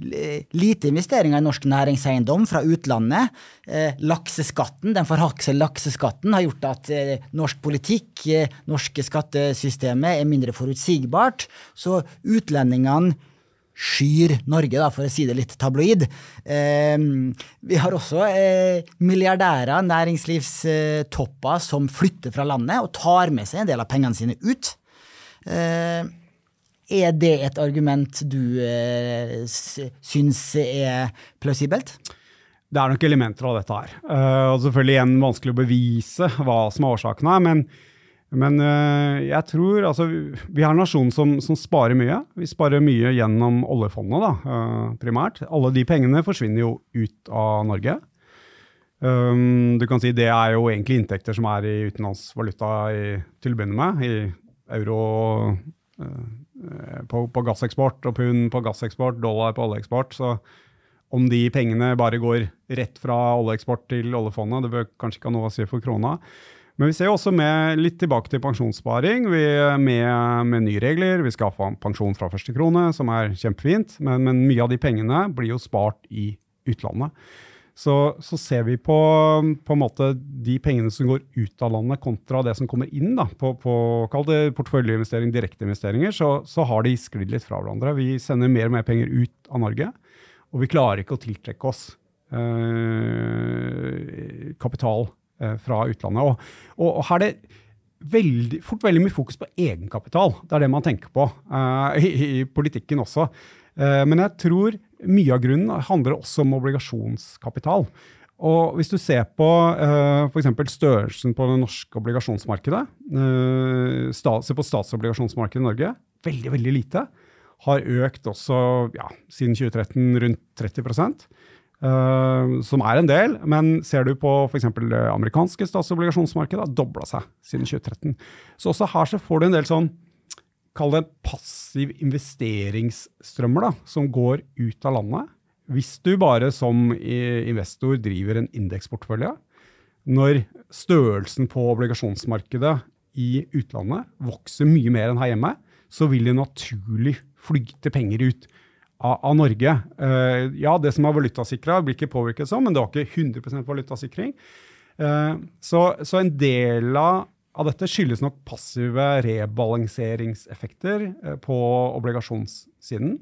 lite investeringer i norsk næringseiendom fra utlandet. Eh, lakseskatten, den forhakse lakseskatten har gjort at eh, norsk politikk, eh, norske skattesystemet, er mindre forutsigbart. Så utlendingene skyr Norge, da, for å si det litt tabloid. Eh, vi har også eh, milliardærer, næringslivstopper, som flytter fra landet og tar med seg en del av pengene sine ut. Eh, er det et argument du eh, syns er plausibelt?
Det er nok elementer av dette her. Uh, og selvfølgelig igjen vanskelig å bevise hva som er årsaken her. Men, men uh, jeg tror altså, Vi er en nasjon som, som, sparer mye. Vi sparer mye gjennom oljefondet, da, uh, primært. Alle de pengene forsvinner jo ut av Norge. Um, du kan si Det er jo egentlig inntekter som er i utenlandsvaluta til å begynne med, i euro Eh, på, på, gasseksport og pund på gasseksport, dollar på oljeeksport. Så om de pengene bare går rett fra oljeeksport til oljefondet, det bør kanskje ikke ha noe å si for krona. Men vi ser også med litt tilbake til pensjonssparing. Vi med, med nye regler. Vi skal få pensjon fra første krone, som er kjempefint. Men, men mye av de pengene blir jo spart i utlandet så, så, ser vi på, på en måte de pengene som går ut av landet, kontra det som kommer inn da, på, på kall det porteføljeinvestering, direkteinvesteringer, så, så har de sklidd litt fra hverandre. Vi sender mer og mer penger ut av Norge, og vi klarer ikke å tiltrekke oss eh, kapital fra utlandet. Og, og, og her er det veldig, fort veldig mye fokus på egenkapital. Det er det man tenker på uh, i, i, politikken også. Uh, men jeg tror mye av grunnen handler også om obligasjonskapital. Og Hvis du ser på uh, f.eks. størrelsen på det norske obligasjonsmarkedet, uh, stat, se på statsobligasjonsmarkedet i Norge, veldig veldig lite. Har økt også ja, siden 2013 rundt 30 uh, som er en del. Men ser du på f.eks. det amerikanske statsobligasjonsmarkedet, har dobla seg siden 2013. Så også her så får du en del sånn kall det passiv investeringsstrømmer da, som går ut av landet. Hvis du bare som investor driver en indeksportfølje, når størrelsen på obligasjonsmarkedet i utlandet vokser mye mer enn her hjemme, så vil det naturlig flygte penger ut av, av Norge. Uh, ja, det som er valutasikra, blir ikke påvirket sånn, men det var ikke 100% valutasikring. Uh, så, så en del av av dette skyldes nok passive rebalanseringseffekter uh, på obligasjonssiden.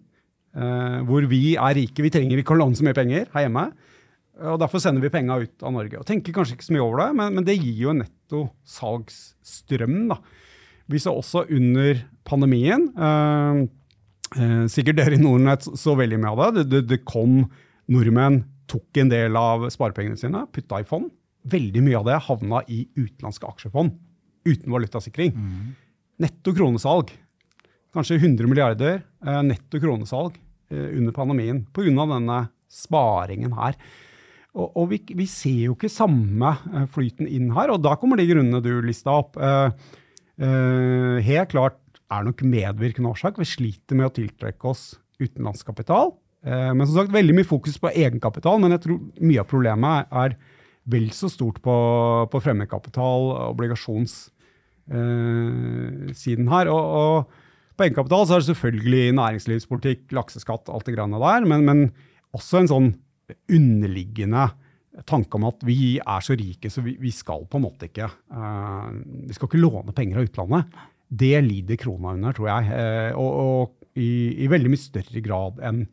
Hvor vi er rike. Vi trenger ikke å låne så mye penger her hjemme. og Derfor sender vi penga ut av Norge. Og Tenker kanskje ikke så mye over det, men, men det gir jo en netto salgsstrøm. Vi så også under pandemien eh, Sikkert dere i Nordnett så veldig mye av det. Det, det. det kom nordmenn tok en del av sparepengene sine, putta i fond. Veldig mye av det havna i utenlandske aksjefond uten valutasikring. Mm. Netto kronesalg. Kanskje 100 milliarder eh, netto kronesalg eh, under pandemien pga. denne sparingen her. Og, og vi, vi, ser jo ikke samme eh, flyten inn her, og da kommer de grunnene du lista opp. Eh, eh, helt klart er nok medvirkende årsak. Vi sliter med å tiltrekke oss utenlandskapital. Eh, men som sagt, veldig mye fokus på egenkapital. Men jeg tror mye av problemet er vel så stort på, på fremmedkapital, obligasjonssiden Eh, her. Og, og, på egenkapital så er det selvfølgelig næringslivspolitikk, lakseskatt, alt det greiene der, men, men, også en sånn underliggende tanke om at vi er så rike, så vi, vi skal på en måte ikke uh, Vi skal ikke låne penger av utlandet. Det lider krona under, tror jeg. Uh, og, og i, i, veldig mye større grad enn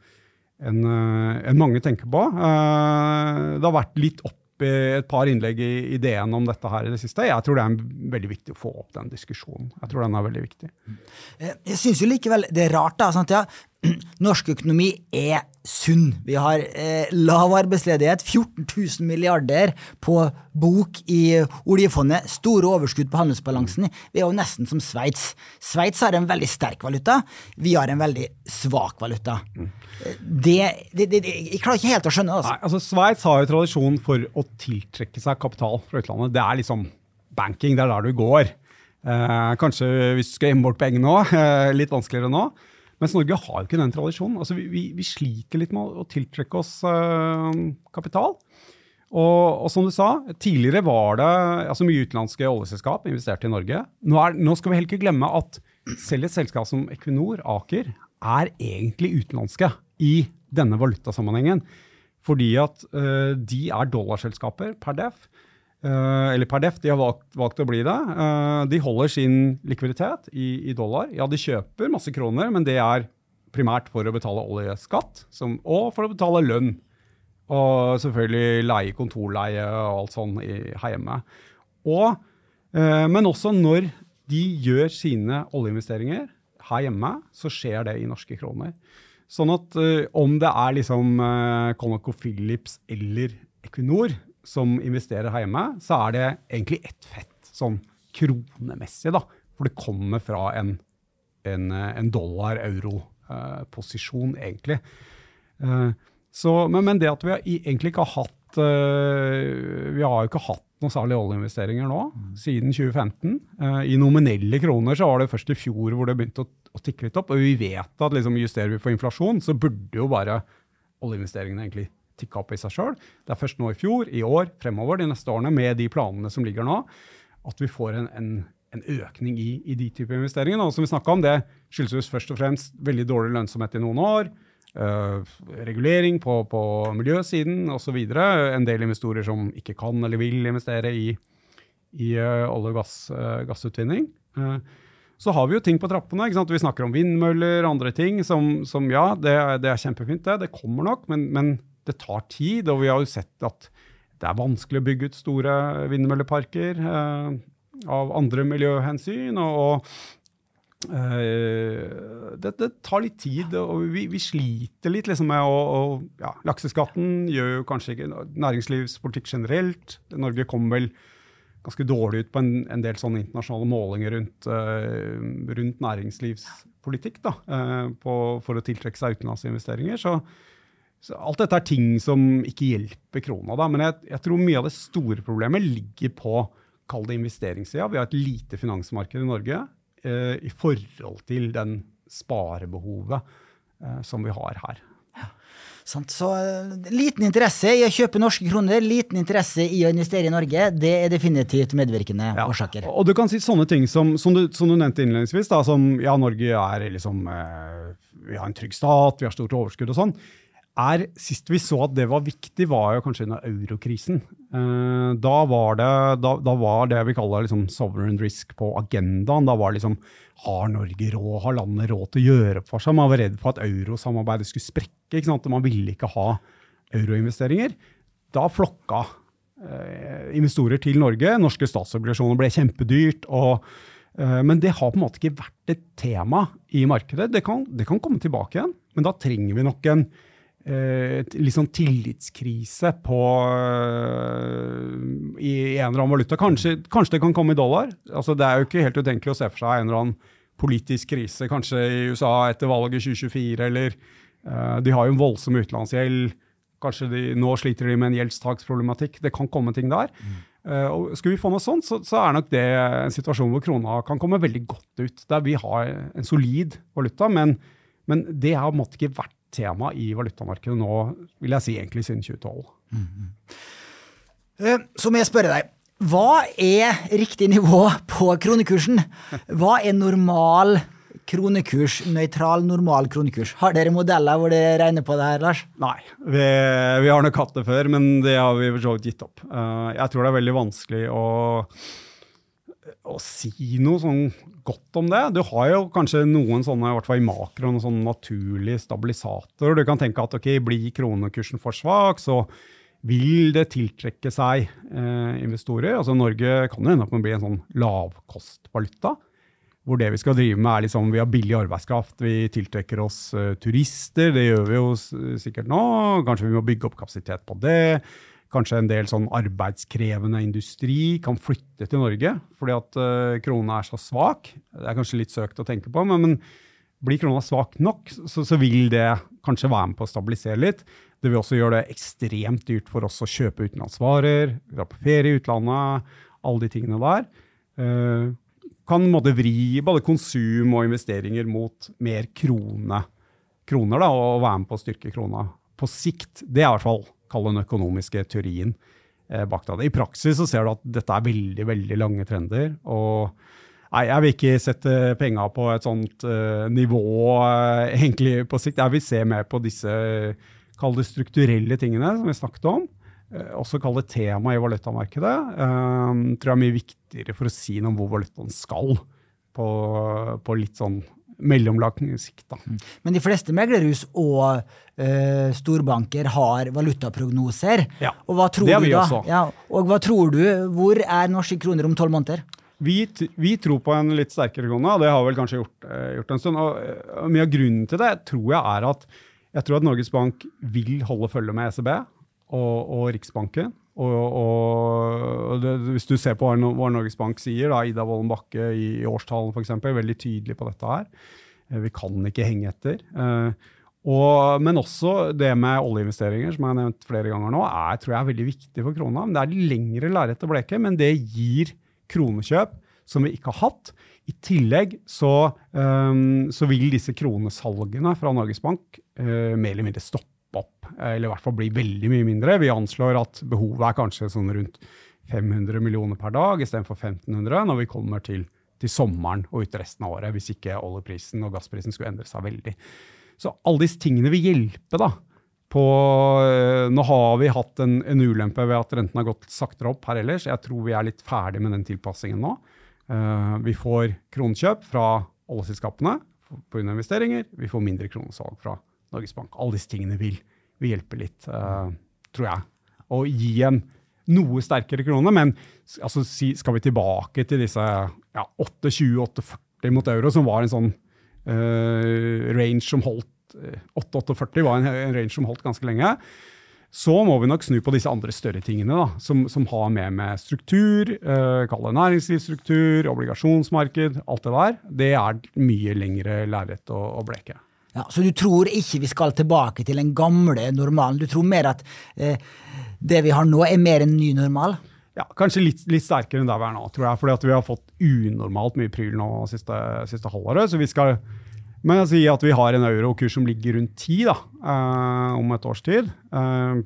en, en mange tenker på. det har vært litt opp et par innlegg i, i DN om dette her i det siste. Jeg tror det er veldig viktig å få opp den diskusjonen. Jeg tror den er veldig viktig.
Eh, jeg syns jo likevel det er rart, da. At ja, norsk økonomi er sunn. Vi har eh, lav arbeidsledighet, 14 000 milliarder på bok i oljefondet, store overskudd på handelsbalansen. Vi er jo nesten som Sveits. Sveits har en veldig sterk valuta, vi har en veldig svak valuta. Det, det, det, jeg klarer ikke helt å skjønne. Altså.
Nei, altså Sveits har jo tradisjon for å tiltrekke seg kapital fra utlandet. Det er liksom banking, det er der du går. Eh, kanskje hvis du skal gjemme bort penger nå, eh, litt vanskeligere nå. Mens Norge har jo ikke den tradisjonen. Altså, vi, vi, vi, sliter litt med å tiltrekke oss uh, kapital. Og, og, som du sa, tidligere var det altså mye utenlandske oljeselskap investerte i Norge. Nå, er, nå skal vi heller ikke glemme at selv et selskap som Equinor, Aker, er egentlig utenlandske i denne valutasammenhengen. Fordi at uh, de er dollarselskaper per def. Uh, eller per def, de har valgt, valgt å bli det. Uh, de holder sin likviditet i, i, dollar. Ja, de kjøper masse kroner, men det er primært for å betale oljeskatt som, og for å betale lønn. Og selvfølgelig leie, kontorleie og alt sånn her hjemme. Og, uh, men også når de gjør sine oljeinvesteringer her hjemme, så skjer det i norske kroner. Sånn at om det er liksom uh, ConocoPhillips eller Equinor, som investerer her hjemme, så er det egentlig ett fett sånn kronemessig, da. For det kommer fra en, en, en dollar-euro-posisjon, uh, egentlig. Uh, så, men, men, det at vi egentlig ikke har hatt uh, Vi har jo ikke hatt noen særlige oljeinvesteringer nå mm. siden 2015. I nominelle kroner så var det først i fjor hvor det begynte å, å tikke litt opp. Og vi vet at liksom, justerer vi for inflasjon, så burde jo bare oljeinvesteringene egentlig tikka opp i seg sjøl. Det er først nå i fjor, i år, fremover de neste årene, med de planene som ligger nå, at vi får en, en, en økning i, i, de typer investeringer. Og som vi om, Det skyldes først og fremst veldig dårlig lønnsomhet i noen år. Uh, regulering på, på miljøsiden osv. En del investorer som ikke kan eller vil investere i, i uh, olje- og gass, uh, gassutvinning. så har vi jo ting på trappene. Vi snakker om vindmøller og andre ting som, som ja, det, det, er kjempefint, det. Det kommer nok, men, men det tar tid, og vi har jo sett at det er vanskelig å bygge ut store vindmølleparker eh, av andre miljøhensyn. og, og eh, det, det, tar litt tid, og vi, vi sliter litt liksom med å, å ja, Lakseskatten gjør jo kanskje ikke næringslivspolitikk generelt. Norge kommer vel ganske dårlig ut på en, en del sånne internasjonale målinger rundt, uh, rundt næringslivspolitikk da, uh, på, for å tiltrekke seg utenlandsinvesteringer. Så så alt dette er ting som ikke hjelper krona, da. Men jeg, jeg tror mye av det store problemet ligger på kall det investeringssida. Vi har et lite finansmarked i Norge eh, i forhold til den sparebehovet eh, som vi har her. Ja,
sant. Så eh, liten interesse i å kjøpe norske kroner, liten interesse i å investere i Norge, det er definitivt medvirkende ja. årsaker.
Og du kan si sånne ting som, som, du, som du, nevnte innledningsvis, da, som ja, Norge er liksom eh, Vi har en trygg stat, vi har stort overskudd og sånn er, Sist vi så at det var viktig, var jo kanskje under eurokrisen. Eh, da, var det, da, da, var det vi kaller liksom sovereign risk på agendaen. Da var det liksom Har Norge råd, har landet råd til å gjøre opp for seg? Man var redd for at eurosamarbeidet skulle sprekke. ikke sant? Man ville ikke ha euroinvesteringer. Da flokka eh, investorer til Norge. Norske statsobligasjoner ble kjempedyrt. og eh, men det har på en måte ikke vært et tema i markedet. Det kan, det kan komme tilbake igjen, men da trenger vi nok en litt sånn tillitskrise på, uh, i, en eller annen valuta. Kanskje, kanskje, det kan komme i dollar. Altså, det er jo ikke helt utenkelig å se for seg en eller annen politisk krise, kanskje i USA etter valget 2024, eller uh, De har jo en voldsom utenlandsgjeld. Kanskje de, nå sliter de med en gjeldstaksproblematikk. Det kan komme ting der. Mm. Uh, Skulle vi få noe sånt, så, så, er nok det en situasjon hvor krona kan komme veldig godt ut. Der vi har en solid valuta, men, men det har måtte ikke vært tema i valutamarkedet nå, vil jeg si egentlig siden 2012. Mm -hmm.
Så må jeg spørre deg, hva er riktig nivå på kronekursen? Hva er normal kronekurs, nøytral, normal kronekurs? Har dere modeller hvor dere regner på det her, Lars?
Nei, vi, vi har nok hatt det før, men det har vi for så vidt gitt opp. Eh, jeg tror det er veldig vanskelig å å si noe sånn godt om det. Du har jo kanskje noen sånne, i hvert fall i makro, noen sånne naturlige stabilisatorer. Du kan tenke at ok, blir kronekursen for svak, så vil det tiltrekke seg eh, investorer. Altså Norge kan jo ende opp med å bli en sånn lavkostvaluta. hvor det vi skal drive med, er liksom vi har billig arbeidskraft, vi tiltrekker oss uh, turister. Det gjør vi jo sikkert nå. Kanskje vi må bygge opp kapasitet på det. Kanskje en del sånn arbeidskrevende industri kan flytte til Norge fordi at uh, krona er så svak. Det er kanskje litt søkt å tenke på, men, men blir krona svak nok, så, så, vil det kanskje være med på å stabilisere litt. Det vil også gjøre det ekstremt dyrt for oss å kjøpe utenlandsvarer, dra på ferie i utlandet, alle de tingene der. Uh, kan måtte vri både konsum og investeringer mot mer krone, kroner da, og være med på å styrke krona på sikt. Det er i hvert fall kall den økonomiske teorien eh, bak det. I praksis så ser du at dette er veldig veldig lange trender. og Nei, Jeg vil ikke sette penga på et sånt uh, nivå uh, egentlig på sikt. Jeg vil se mer på disse kall det strukturelle tingene som vi snakket om. Uh, også kall det tema i valutamarkedet. Uh, tror jeg er mye viktigere for å si noe om hvor valutaen skal på, på litt sånn mellomlang Mm.
Men de fleste meglerhus og uh, storbanker har valutaprognoser.
Ja,
og hva tror
det har
vi
du
da?
også.
Ja, og hva tror du? Hvor er norske kroner om tolv måneder?
Vi, vi, tror på en litt sterkere krone, og det har vel kanskje gjort, uh, gjort en stund. Og, og, mye av grunnen til det tror jeg er at jeg tror at Norges Bank vil holde følge med ECB og, og Riksbanken. Og, og det, Hvis du ser på hva Norges Bank sier, da, Ida Wolden Bakke i, i årstalen f.eks., veldig tydelig på dette her. Eh, vi kan ikke henge etter. Eh, og, men også det med oljeinvesteringer, som jeg har nevnt flere ganger nå, er tror jeg, er veldig viktig for krona. Det er lengre lerret å bleke, men det gir kronekjøp som vi ikke har hatt. I tillegg så, um, så vil disse kronesalgene fra Norges Bank uh, mer eller mindre stoppe opp, eller i hvert fall bli veldig mye mindre. Vi anslår at behovet er kanskje sånn rundt 500 millioner per dag istedenfor 1500 når vi kommer til, til sommeren og ut resten av året, hvis ikke oljeprisen og gassprisen skulle endre seg veldig. Så alle disse tingene vil hjelpe. da, på, eh, nå har vi hatt en, en, ulempe ved at renten har gått saktere opp her ellers. Jeg tror vi er litt ferdig med den tilpassingen nå. Uh, vi får kronekjøp fra oljeselskapene pga. investeringer. Vi får mindre kronesalg fra Norges Bank. Alle disse tingene vil, vil hjelpe litt, uh, tror jeg. Å gi en noe sterkere krone. Men altså, skal vi tilbake til disse ja, 8,20-8,40 mot euro, som var en sånn uh, range som holdt 8,48 var en, en range som holdt ganske lenge. Så må vi nok snu på disse andre større tingene, da, som, som har med med struktur, uh, kall det næringslivsstruktur, obligasjonsmarked, alt det der. Det er mye lengre lerret å, å bleke.
Ja, Så du tror ikke vi skal tilbake til den gamle normalen? Du tror mer at eh, det vi har nå, er mer en ny normal?
Ja, Kanskje litt, litt sterkere enn der vi er nå, tror jeg. Fordi vi har fått unormalt mye pryl nå siste, siste halvåret. Så vi skal men jeg sier at vi har en eurokurs som ligger rundt ti da, eh, om et års tid. Eh,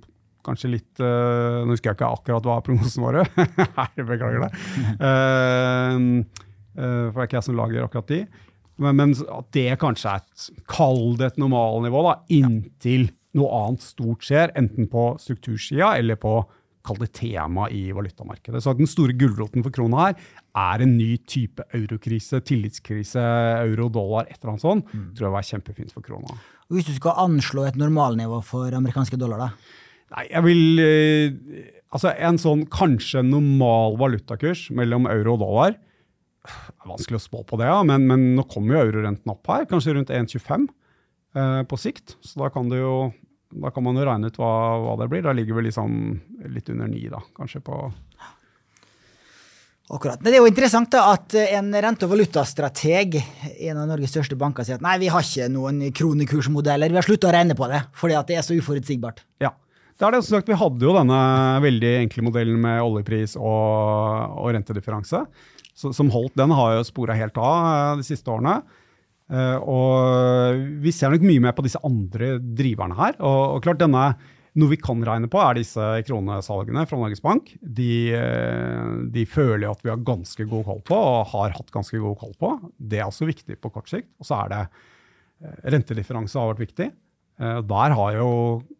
kanskje litt uh, Nå husker jeg ikke akkurat hva prognosene våre beklager det. Uh, uh, for det er ikke jeg som lager akkurat de. Men, men, at det kanskje er et Kall det et normalnivå, da, inntil noe annet stort skjer. Enten på struktursida eller på kall det tema i valutamarkedet. Så Den store gulroten for krona her er en ny type eurokrise, tillitskrise, euro-dollar, et eller annet sånt. Mm. tror jeg var kjempefint for krona.
Hvis du skal anslå et normalnivå for amerikanske dollar, da?
Nei, jeg vil eh, Altså, en sånn kanskje normal valutakurs mellom euro og dollar det er vanskelig å spå på det, ja, men, men nå kommer jo eurorenten opp her, kanskje rundt 1,25 eh, på sikt. Så da kan, jo, da kan, man jo regne ut hva, hva, det blir. Da ligger vi liksom litt under 9, da, kanskje på
Akkurat. Men det er jo interessant da, at en rente- og valutastrateg, en av Norges største banker, sier at nei, vi har ikke noen kronekursmodeller, vi har slutta å regne på det fordi at det er så uforutsigbart.
Ja, det er det også sagt, Vi hadde jo denne veldig enkle modellen med oljepris og, og rentedifferanse. Som holdt, Den har jo spora helt av eh, de siste årene. Uh, og Vi ser nok mye mer på disse andre driverne her. Og, og klart denne, Noe vi kan regne på, er disse kronesalgene fra Norges Bank. De, eh, de føler at vi har ganske god koll på, og har hatt ganske god koll på. Det er også viktig på kort sikt. Og så er det rentedifferanse har vært viktig. Uh, der har jo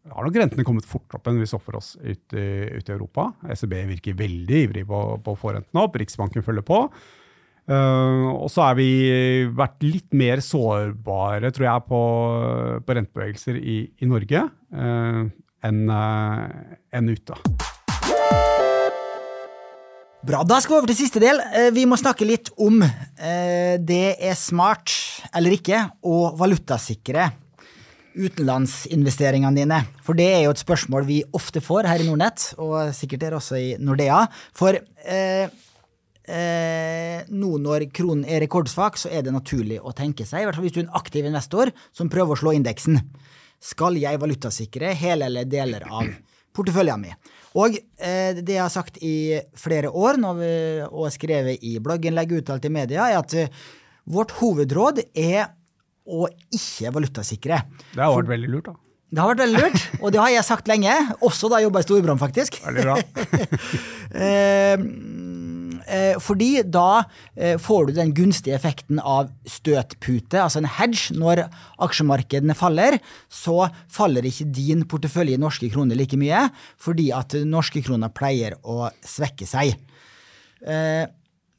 har nok rentene kommet fort opp enn vi så for oss ute ut i Europa. ECB virker veldig ivrig på, på å få rentene opp. Riksbanken følger på. Uh, og så har vi vært litt mer sårbare, tror jeg, på, på rentebevegelser i, i Norge uh, enn en ute.
Bra. Da skal vi over til siste del. Eh, vi må snakke litt om eh, det er smart eller ikke å valutasikre utenlandsinvesteringene dine. For det er jo et spørsmål vi ofte får her i Nordnett, og sikkert dere også i Nordea. For eh, eh, nå når kronen er rekordsvak, så er det naturlig å tenke seg, i hvert fall hvis du er en aktiv investor som prøver å slå indeksen. Skal jeg valutasikre hele eller deler av porteføljen min? Og eh, det jeg har sagt i flere år vi, og skrevet i blogginnlegg uttalt i media, er at eh, vårt hovedråd er å ikke valutasikre.
Det har vært veldig lurt, da.
Det har vært veldig lurt, og det har jeg sagt lenge. Også da jeg jobba i Storbrann, faktisk.
Veldig bra.
eh, eh, fordi da eh, får du den gunstige effekten av støtpute, altså en hedge. Når aksjemarkedene faller, så faller ikke din portefølje i norske kroner like mye, fordi at norske kroner pleier å svekke seg.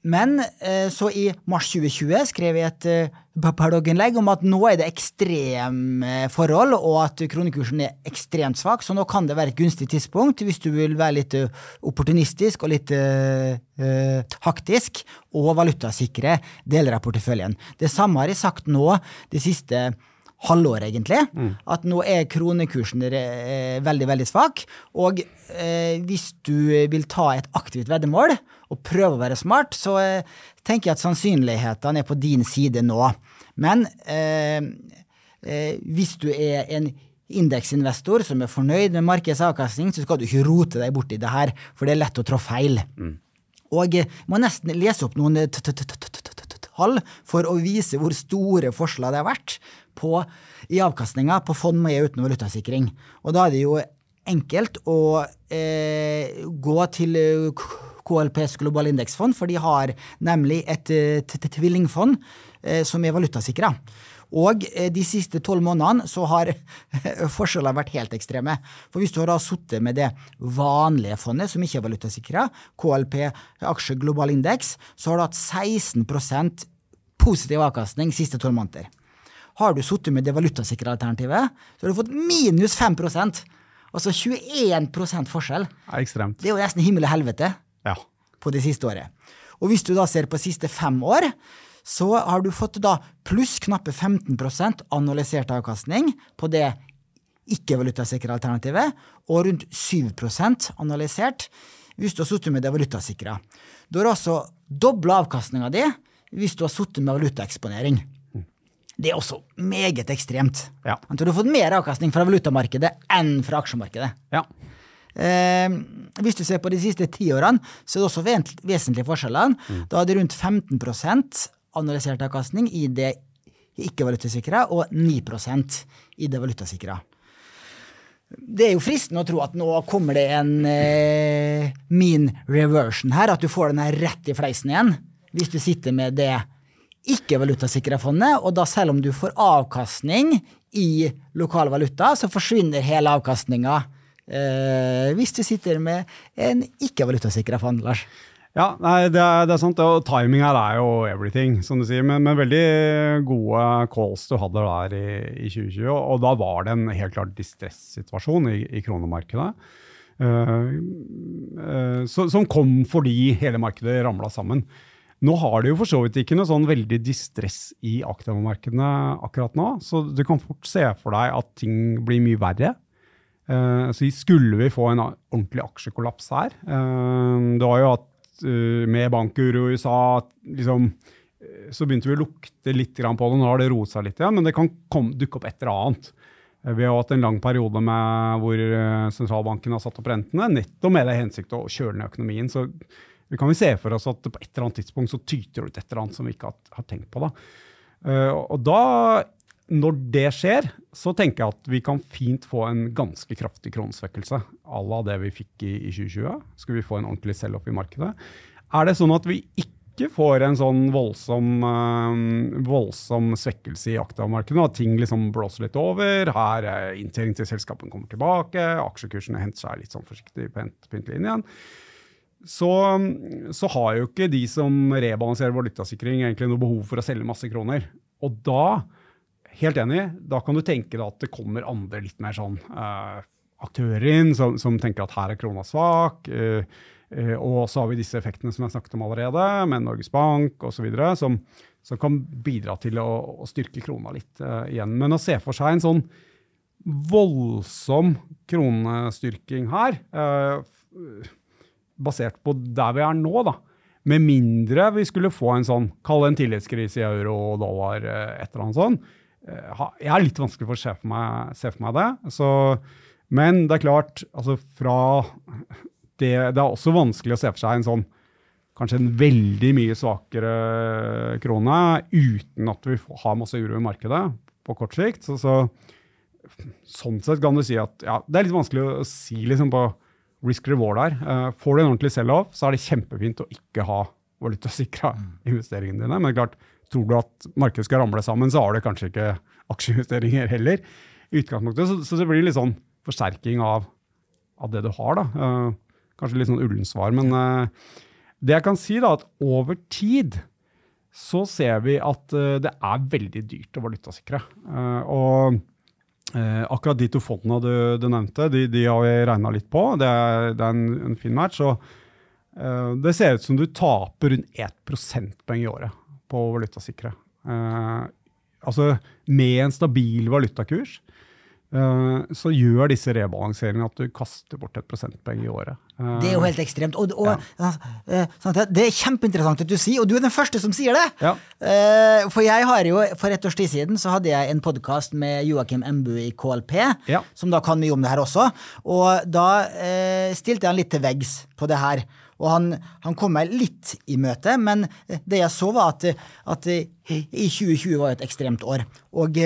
Eh, men eh, så i mars 2020 skrev jeg et eh, blogginnlegg om at nå er det ekstreme forhold, og at kronekursen er ekstremt svak, så nå kan det være et gunstig tidspunkt hvis du vil være litt eh, opportunistisk og litt uh, haktisk, og valutasikre deler av porteføljen. Det samme har jeg sagt nå de siste halvår, egentlig. Mm. At nå er kronekursen veldig, veldig svak. Og eh, hvis du vil ta et aktivt veddemål og prøve å være smart, så eh, tenker jeg at sannsynlighetene er på din side nå. Men eh, eh hvis du er en indeksinvestor som er fornøyd med markedets avkastning, så skal du ikke rote deg borti det her, for det er lett å trå feil. Mm. Og jeg må nesten lese opp noen tall for å vise hvor store forskjeller det har vært på, i avkastninga på fond med uten valutasikring. Og da er det jo enkelt å eh, gå til KLPs globale indeksfond, for de har nemlig et tvillingfond eh, som er valutasikra. Og eh, de siste tolv månedene så har forskjellene vært helt ekstreme. For hvis du har sittet med det vanlige fondet, som ikke er valutasikra, KLP aksje global indeks, så har du hatt 16% positiv avkastning siste tolv måneder. Har du sittet med det valutasikre alternativet, så har du fått minus 5% Altså 21 forskjell.
Er ekstremt.
Det er jo nesten himmel og helvete
ja.
på det siste året. Og hvis du da ser på de siste fem år, så har du fått da pluss knappe 15% analysert avkastning på det ikke-valutasikre alternativet, og rundt 7% analysert hvis du har sittet med det valutasikra. Du har altså dobla avkastninga di hvis du har sittet med valutaeksponering. Det er også meget ekstremt.
Ja.
Du har fått mer avkastning fra valutamarkedet enn fra aksjemarkedet.
Ja.
Eh, hvis du ser på de siste ti årene, så er det også vesentlige forskjeller. Mm. Da er det rundt 15% analysert avkastning i det ikke-valutasikra, og 9% i det valutasikra. Det er jo fristende å tro at nå kommer det en eh, mean reversion her, at du får den her rett i fleisen igjen hvis du sitter med det ikke-valutasikra fondet, og da selv om du får avkastning i lokal valuta, så forsvinner hele avkastninga eh, hvis du sitter med en ikke-valutasikra fond, Lars.
Ja, nei, det, er, det er sant. Og timing her er jo everything, som du sier. Men, men veldig gode calls du hadde der i, i 2020. Og, da var det en helt klart distress-situasjon i, i kronemarkedet. Uh, uh, som kom fordi hele markedet ramla sammen. Nå har det jo for så vidt ikke noe sånn veldig distress i aktivemarkedene akkurat nå, så du kan fort se for deg at ting blir mye verre. Uh, så skulle vi få en ordentlig aksjekollaps her uh, Det var jo at uh, med bankuro i USA liksom, så begynte vi å lukte litt på det. Nå har det roet seg litt igjen, men det kan komme, dukke opp et eller annet. Vi har hatt en lang periode med hvor sentralbanken har satt opp rentene, nettopp med det hensikt å kjøle ned økonomien. Så vi kan jo se for oss at på et eller annet tidspunkt så tyter det ut et eller annet som vi ikke har, har tenkt på. Da. Uh, og da, når det skjer, så tenker jeg at vi kan fint få en ganske kraftig kronesvekkelse à la det vi fikk i, i 2020. Skal vi få en ordentlig sell-opp i markedet? Er det sånn at vi ikke får en sånn voldsom, uh, voldsom svekkelse i aktivamarkedet, at ting liksom blåser litt over, her uh, inntjening til selskapene kommer tilbake, aksjekursene henter seg litt sånn forsiktig på igjen, så, så, har jo ikke de som rebalanserer valutasikring, egentlig noe behov for å selge masse kroner. Og da, helt enig, da kan du tenke deg at det kommer andre litt mer sånn uh, aktører inn som, som, tenker at her er krona svak. Uh, og så har vi disse effektene som jeg snakket om allerede, med Norges Bank osv., som, som kan bidra til å, å styrke krona litt igjen. Men å se for seg en sånn voldsom kronestyrking her, uh, basert på der vi er nå, da, med mindre vi skulle få en sånn, kall det en tillitskrise i euro og dollar, uh, et eller annet sånt, jeg er litt vanskelig for å se for meg, se for meg det. Så, men det er klart, altså fra det, det, er også vanskelig å se for seg en sånn kanskje en veldig mye svakere krone uten at vi har masse uro i markedet på kort sikt. Så, så, sånn sett kan du si at ja, det er litt vanskelig å si liksom på risk reward her. Uh, får du en ordentlig sell-off, så er det kjempefint å ikke ha valutasikra mm. investeringene dine. Men klart, tror du at markedet skal ramle sammen, så har du kanskje ikke aksjeinvesteringer heller. i utgangspunktet, Så, så det blir litt sånn forsterking av, av det du har. da. Uh, Kanskje litt sånn ullen svar, men uh, det jeg kan si, da, at over tid så ser vi at det er veldig dyrt å valutasikre. Uh, og akkurat de to fondene du, du nevnte, de, de, har vi regna litt på. Det er, det er en, en, fin match. og det ser ut som du taper rundt 1 prosentpoeng i året på valutasikre. Eh, altså med en stabil valutakurs Eh, så gjør disse rebalanseringene at du kaster bort et prosentpoeng i året.
Det er jo helt ekstremt. Og, og ja. Eh, sånn det er kjempeinteressant at du sier, og du er den første som sier det! Ja. Eh, for jeg har jo, for et års tid siden så hadde jeg en podkast med Joakim Embu i KLP, ja. som da kan mye om det her også, og da stilte jeg han litt til veggs på det her. Og han, han, kom meg litt i møte, men det jeg så, var at, at i 2020 var et ekstremt år. Og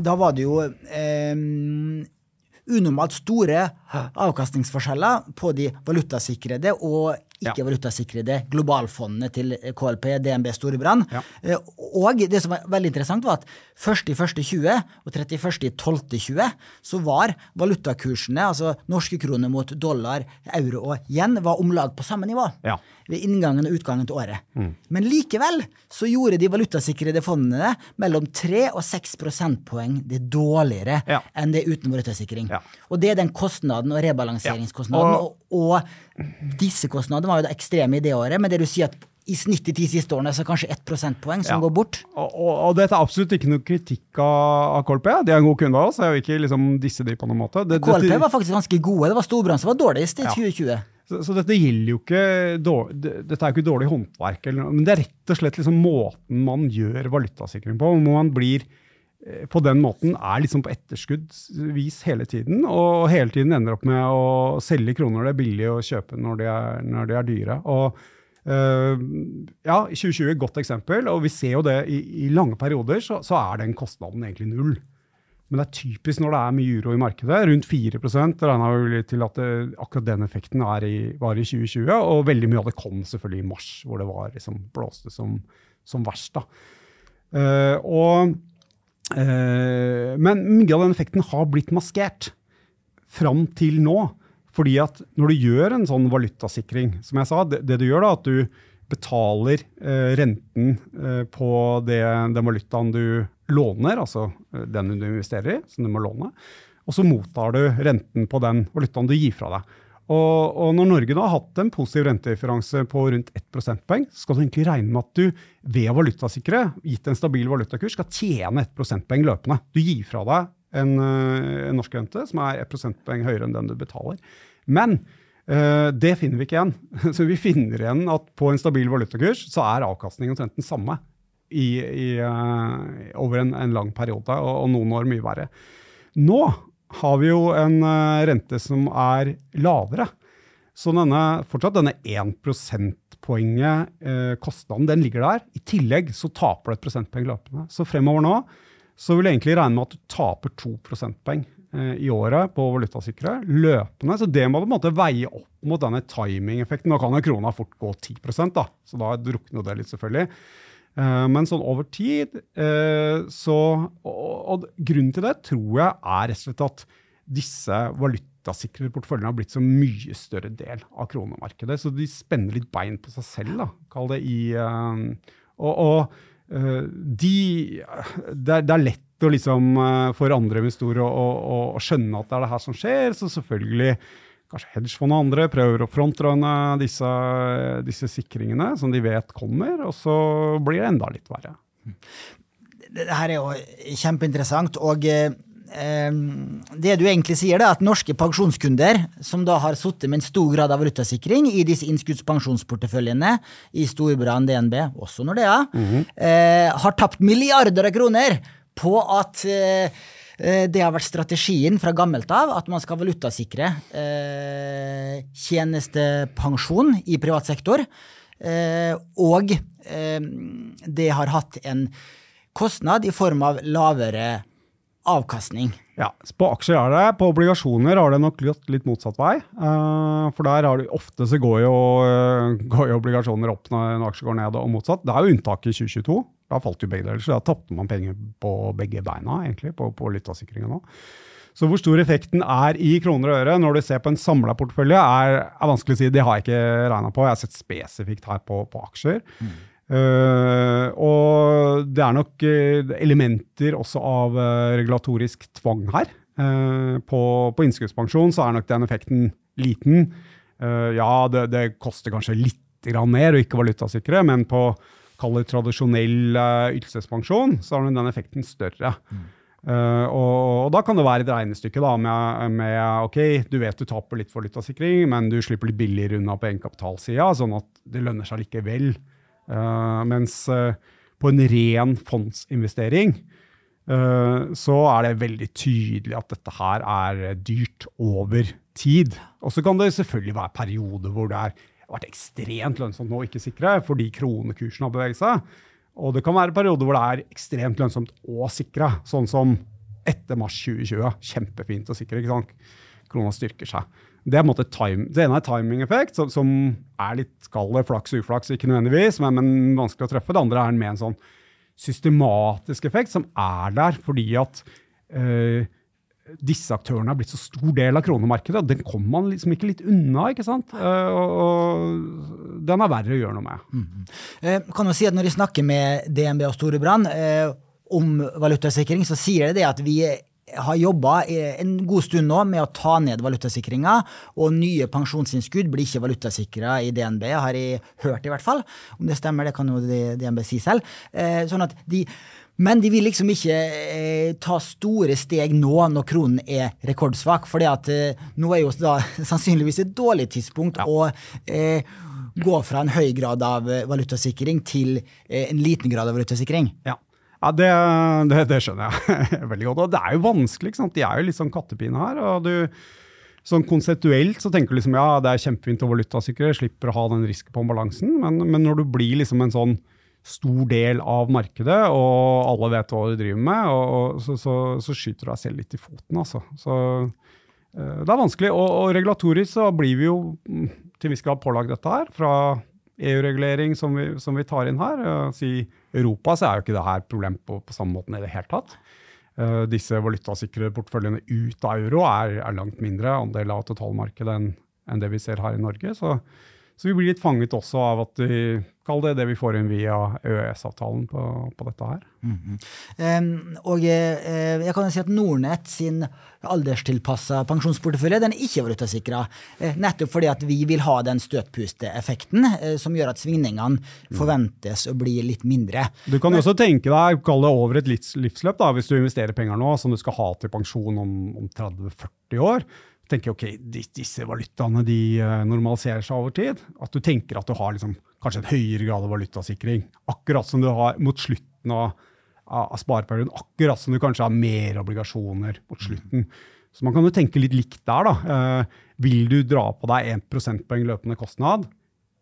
da var det jo eh, unormalt store avkastningsforskjeller på de valutasikrede og ikke-valutasikrede globalfondene til KLP, DNB Storebrand. Ja. Eh, og det som var veldig interessant, var at 1.1.20 og 31.12.20 så var valutakursene, altså norske kroner mot dollar, euro og yen, var om lag på samme nivå ja. ved inngangen og utgangen til året. Mm. Men likevel så gjorde de valutasikrede fondene mellom 3 og 6 prosentpoeng det dårligere ja. enn det uten valutasikring. Og det er den kostnaden og rebalanseringskostnaden. Og, og disse kostnadene var jo det ekstreme i det året, men det du sier at i snitt de ti siste årene så kanskje ett prosentpoeng som ja. går bort.
Og, og, og, dette er absolutt ikke noe kritikk av, av KLP. De er en god kunde av oss. Jeg vil ikke liksom disse de på noen måte.
Det, KLP dette, var faktisk ganske gode. Det var storbransje, som var dårligst i ja. 2020.
Så, så, dette gjelder jo ikke dårlig, Dette er jo ikke dårlig håndverk, eller, men det er rett og slett liksom måten man gjør valutasikring på. hvor man blir på den måten er liksom på etterskuddsvis hele tiden, og hele tiden ender opp med å selge kroner det er billig å kjøpe når de er, når de er dyre. Og uh, ja, 2020 er et godt eksempel, og vi ser jo det i, i lange perioder, så, så, er den kostnaden egentlig null. Men det er typisk når det er mye uro i markedet. Rundt 4% regna vi til at det, akkurat den effekten i, var i 2020. Og veldig mye av det kom selvfølgelig i mars, hvor det var, liksom, blåste som, som verst. da. Uh, og Eh, men mye av den effekten har blitt maskert fram til nå. Fordi at når du gjør en sånn valutasikring, som jeg sa, det, det du gjør da, at du betaler eh, renten eh, på det, den valutaen du låner, altså eh, den du investerer i, som du må låne, og så mottar du renten på den valutaen du gir fra deg. Og, og, når Norge da har hatt en positiv rentedifferanse på rundt 1 prosentpoeng, så skal du egentlig regne med at du ved å valutasikre, gitt en stabil valutakurs, skal tjene 1 prosentpoeng løpende. Du gir fra deg en, eh, en norsk rente som er 1 prosentpoeng høyere enn den du betaler. Men uh, det finner vi ikke igjen. Så vi finner igjen at på en stabil valutakurs så er avkastningen omtrent den samme i, i, uh, over en, en, lang periode, og, og noen år mye verre. Nå har vi jo en uh, rente som er lavere. Så denne, fortsatt denne 1 prosentpoenget, eh, kostnaden, den ligger der. I tillegg så taper du et prosentpoeng løpende. Så fremover nå så vil jeg egentlig regne med at du taper 2 prosentpoeng eh, i året på valutasikre løpende. Så det må du på en måte veie opp mot denne timingeffekten. Nå kan jo krona fort gå 10% da, så da drukner det litt, selvfølgelig. Eh, men sånn over tid eh, så og, grunnen til det tror jeg er rett og slett at disse valutasikre porteføljene har blitt så mye større del av kronemarkedet. Så de spenner litt bein på seg selv, da, kall det i uh, Og, og de det er, lett å liksom, for andre investorer å, å, å, skjønne at det er det her som skjer, så selvfølgelig kanskje hedgefond og andre prøver å frontrunne disse, disse sikringene som de vet kommer, og så blir det enda litt verre.
Det her er jo kjempeinteressant. og eh, det du egentlig sier, er at norske pensjonskunder, som da har sittet med en stor grad av valutasikring i disse innskuddspensjonsporteføljene i Storbrann DNB, også Nordea, mm -hmm. eh, har tapt milliarder av kroner på at eh, Eh, det har vært strategien fra gammelt av at man skal valutasikre eh, tjenestepensjon i privat sektor. Eh, og eh, det har hatt en kostnad i form av lavere avkastning.
Ja, På aksjer er det, på obligasjoner har det nok gått litt motsatt vei. Uh, for der har du, ofte så går jo, uh, går jo obligasjoner opp når, en aksjer går ned, og motsatt. Det er jo unntak i 2022. Da falt jo begge deler, så da tapte man penger på begge beina, egentlig, på, på lytteavsikringa nå. Så hvor stor effekten er i kroner og øre når du ser på en samla portefølje, er, er, vanskelig å si. Det har jeg ikke regna på. Jeg har sett spesifikt her på, på aksjer. Mm. Uh, og det er nok uh, elementer også av uh, regulatorisk tvang her. på, på innskuddspensjon så er nok den effekten liten. ja, det, det, koster kanskje litt grann mer å ikke valutasikre, men på kaller tradisjonell uh, ytelsespensjon, så er den effekten større. Mm. Og, og, da kan det være et regnestykke da, med, med, ok, du vet du taper litt for valutasikring, men du slipper litt billigere unna på egenkapitalsida, sånn at det lønner seg likevel. Uh, mens uh, på en ren fondsinvestering så er det veldig tydelig at dette her er dyrt over tid. Og så kan det selvfølgelig være perioder hvor det har vært ekstremt lønnsomt nå å ikke sikre, fordi kronekursen har beveget seg. Og det kan være perioder hvor det er ekstremt lønnsomt å sikre, sånn som etter mars 2020. Kjempefint å sikre. ikke sant? Krona styrker seg. Det, er en time, det ene er timing-effekt, som, som, er litt kall flaks og uflaks, ikke nødvendigvis, men, men, vanskelig å treffe. Det andre er med en sånn systematisk effekt som er der fordi at øh, disse aktørene har blitt så stor del av kronemarkedet. og Den kommer man liksom ikke litt unna. ikke sant? Uh, og, og, den er verre å gjøre noe med. Mm
-hmm. kan jo si at Når de snakker med DNB og Storebrand eh, om valutasikring, så sier de det at vi har jobba en god stund nå med å ta ned valutasikringa, og nye pensjonsinnskudd blir ikke valutasikra i DNB, har jeg hørt i hvert fall. Om det stemmer, det kan jo DNB si selv. sånn at de men de vil liksom ikke eh, ta store steg nå når kronen er rekordsvak. For eh, nå er jo da sannsynligvis et dårlig tidspunkt ja. å eh, gå fra en høy grad av eh, valutasikring til eh, en liten grad av valutasikring.
Ja. Ja, det, det, det, skjønner jeg veldig godt. Og det er jo vanskelig. ikke sant? De er jo litt sånn kattepine her. og du, sånn Konseptuelt så tenker du liksom ja, det er kjempefint å valutasikre, slipper å ha den risken på balansen. Men, men, når du blir liksom en sånn stor del av markedet, og alle vet hva du driver med, og, og så, så, så, skyter du deg selv litt i foten. Altså. Så uh, det er vanskelig. Og, og, regulatorisk så blir vi jo mm, til en viss grad pålagt dette her, fra EU-regulering som, som, vi tar inn her. Uh, I Europa så er jo ikke det her problem på, på samme måten i det hele tatt. Uh, disse valutasikre porteføljene ut av euro er, er langt mindre andel av totalmarkedet enn, enn det vi ser her i Norge. Så så vi blir litt fanget også av at vi Kall det det vi får inn via EØS-avtalen på, på, dette her. Mm -hmm.
um, og uh, jeg kan jo si at Nordnett sin alderstilpassa pensjonsportefølje den er ikke valutasikra. Uh, nettopp fordi at vi vil ha den støtpusteeffekten uh, som gjør at svingningene forventes å bli litt mindre.
Du kan Men, også tenke deg, kall det over et livsløp, da, hvis du investerer penger nå som du skal ha til pensjon om, om 30-40 år tenker ok, disse valutaene de eh, normaliserer seg over tid. At du tenker at du har liksom, kanskje en høyere grad av valutasikring. Akkurat som du har mot slutten av, av spareperioden. Akkurat som du kanskje har mer obligasjoner mot slutten. Så man kan jo tenke litt likt der. da. Eh, vil du dra på deg 1 prosentpoeng løpende kostnad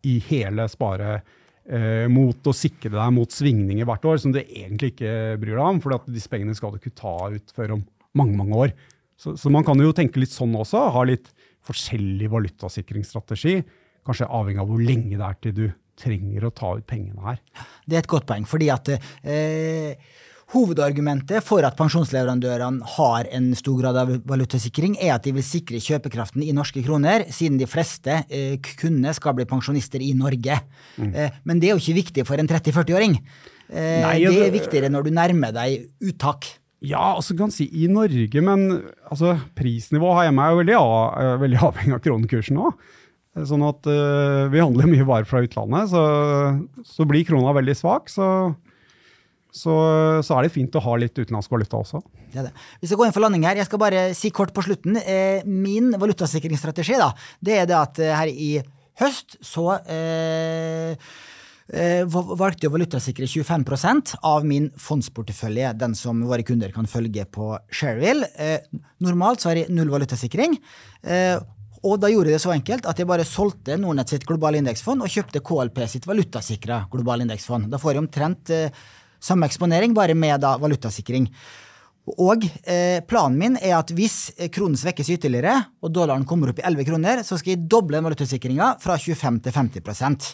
i hele spare eh, mot å sikre deg mot svingninger hvert år, som du egentlig ikke bryr deg om, for disse pengene skal du ikke ta ut før om mange mange år. Så, så, man kan jo tenke litt sånn også, ha litt forskjellig valutasikringsstrategi. Kanskje avhengig av hvor lenge det er til du trenger å ta ut pengene her.
Det er et godt poeng, fordi at eh, Hovedargumentet for at pensjonsleverandørene har en stor grad av valutasikring, er at de vil sikre kjøpekraften i norske kroner, siden de fleste eh, kundene skal bli pensjonister i Norge. Mm. Eh, men det er jo ikke viktig for en 30-40-åring. Eh, det er viktigere når du nærmer deg uttak.
Ja, altså kan si i Norge, men altså, prisnivået her hjemme er jo veldig, av, veldig avhengig av kronekursen nå. Sånn at uh, vi handler mye varer fra utlandet, så, så blir krona veldig svak. Så, så, så, er det fint å ha litt utenlandsk valuta også.
Det det. Vi skal gå inn for landing her. Jeg skal bare si kort på slutten. Eh, min valutasikringsstrategi da, det er det at eh, her i høst så eh, eh valgte jeg å valutasikre 25% av min fondsportefølje, den som våre kunder kan følge på Shareville. Eh, normalt så har jeg null valutasikring. Eh, og da gjorde jeg det så enkelt at jeg bare solgte Nordnett sitt globale indeksfond og kjøpte KLP sitt valutasikra globale indeksfond. Da får jeg omtrent eh, samme eksponering, bare med da valutasikring. Og eh, planen min er at hvis kronen svekkes ytterligere, og dollaren kommer opp i 11 kroner, så skal jeg doble valutasikringa fra 25 til 50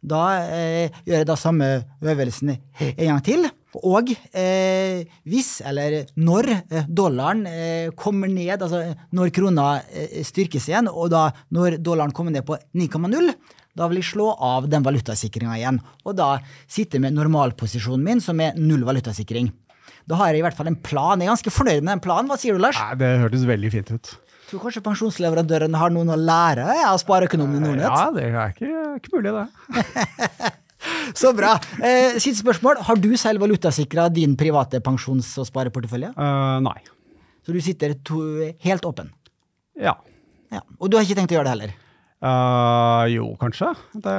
Da eh, gjør jeg da samme øvelsen en gang til. Og eh, hvis, eller når, eh, dollaren eh, kommer ned, altså når krona eh, styrkes igjen, og da når dollaren kommer ned på 9,0, da vil jeg slå av den valutasikringa igjen. Og da sitte med normalposisjonen min, som er null valutasikring. Da har jeg i hvert fall en plan. Jeg er ganske fornøyd med den planen. Hva sier du, Lars?
Nei, det hørtes veldig fint ut.
Tror kanskje pensjonsleverandøren har noen å lære av spareøkonomen i Nordnett?
Ja, det er ikke, ikke mulig, det.
Så bra. Eh, Siste spørsmål. Har du selv valutasikra din private pensjons- og spareportefølje?
Uh, nei.
Så du sitter to, helt åpen?
Ja.
ja. Og du har ikke tenkt å gjøre det heller?
Uh, jo, kanskje. Det,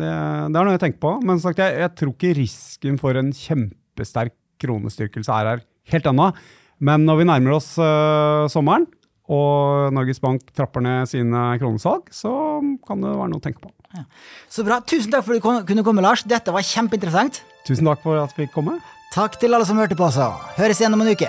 det, det, er noe jeg tenker på. Men sagt, jeg, jeg, tror ikke risken for en kjempesterk kronestyrkelse er her helt ennå. Men når vi nærmer oss uh, sommeren, og Norges Bank trapper ned sine kronesalg, så kan det være noe å tenke på. Ja.
Så bra. Tusen takk for at du kunne komme, Lars. Dette var kjempeinteressant.
Tusen takk for at vi fikk komme.
Takk til alle som hørte på også. Høres igjen om en uke.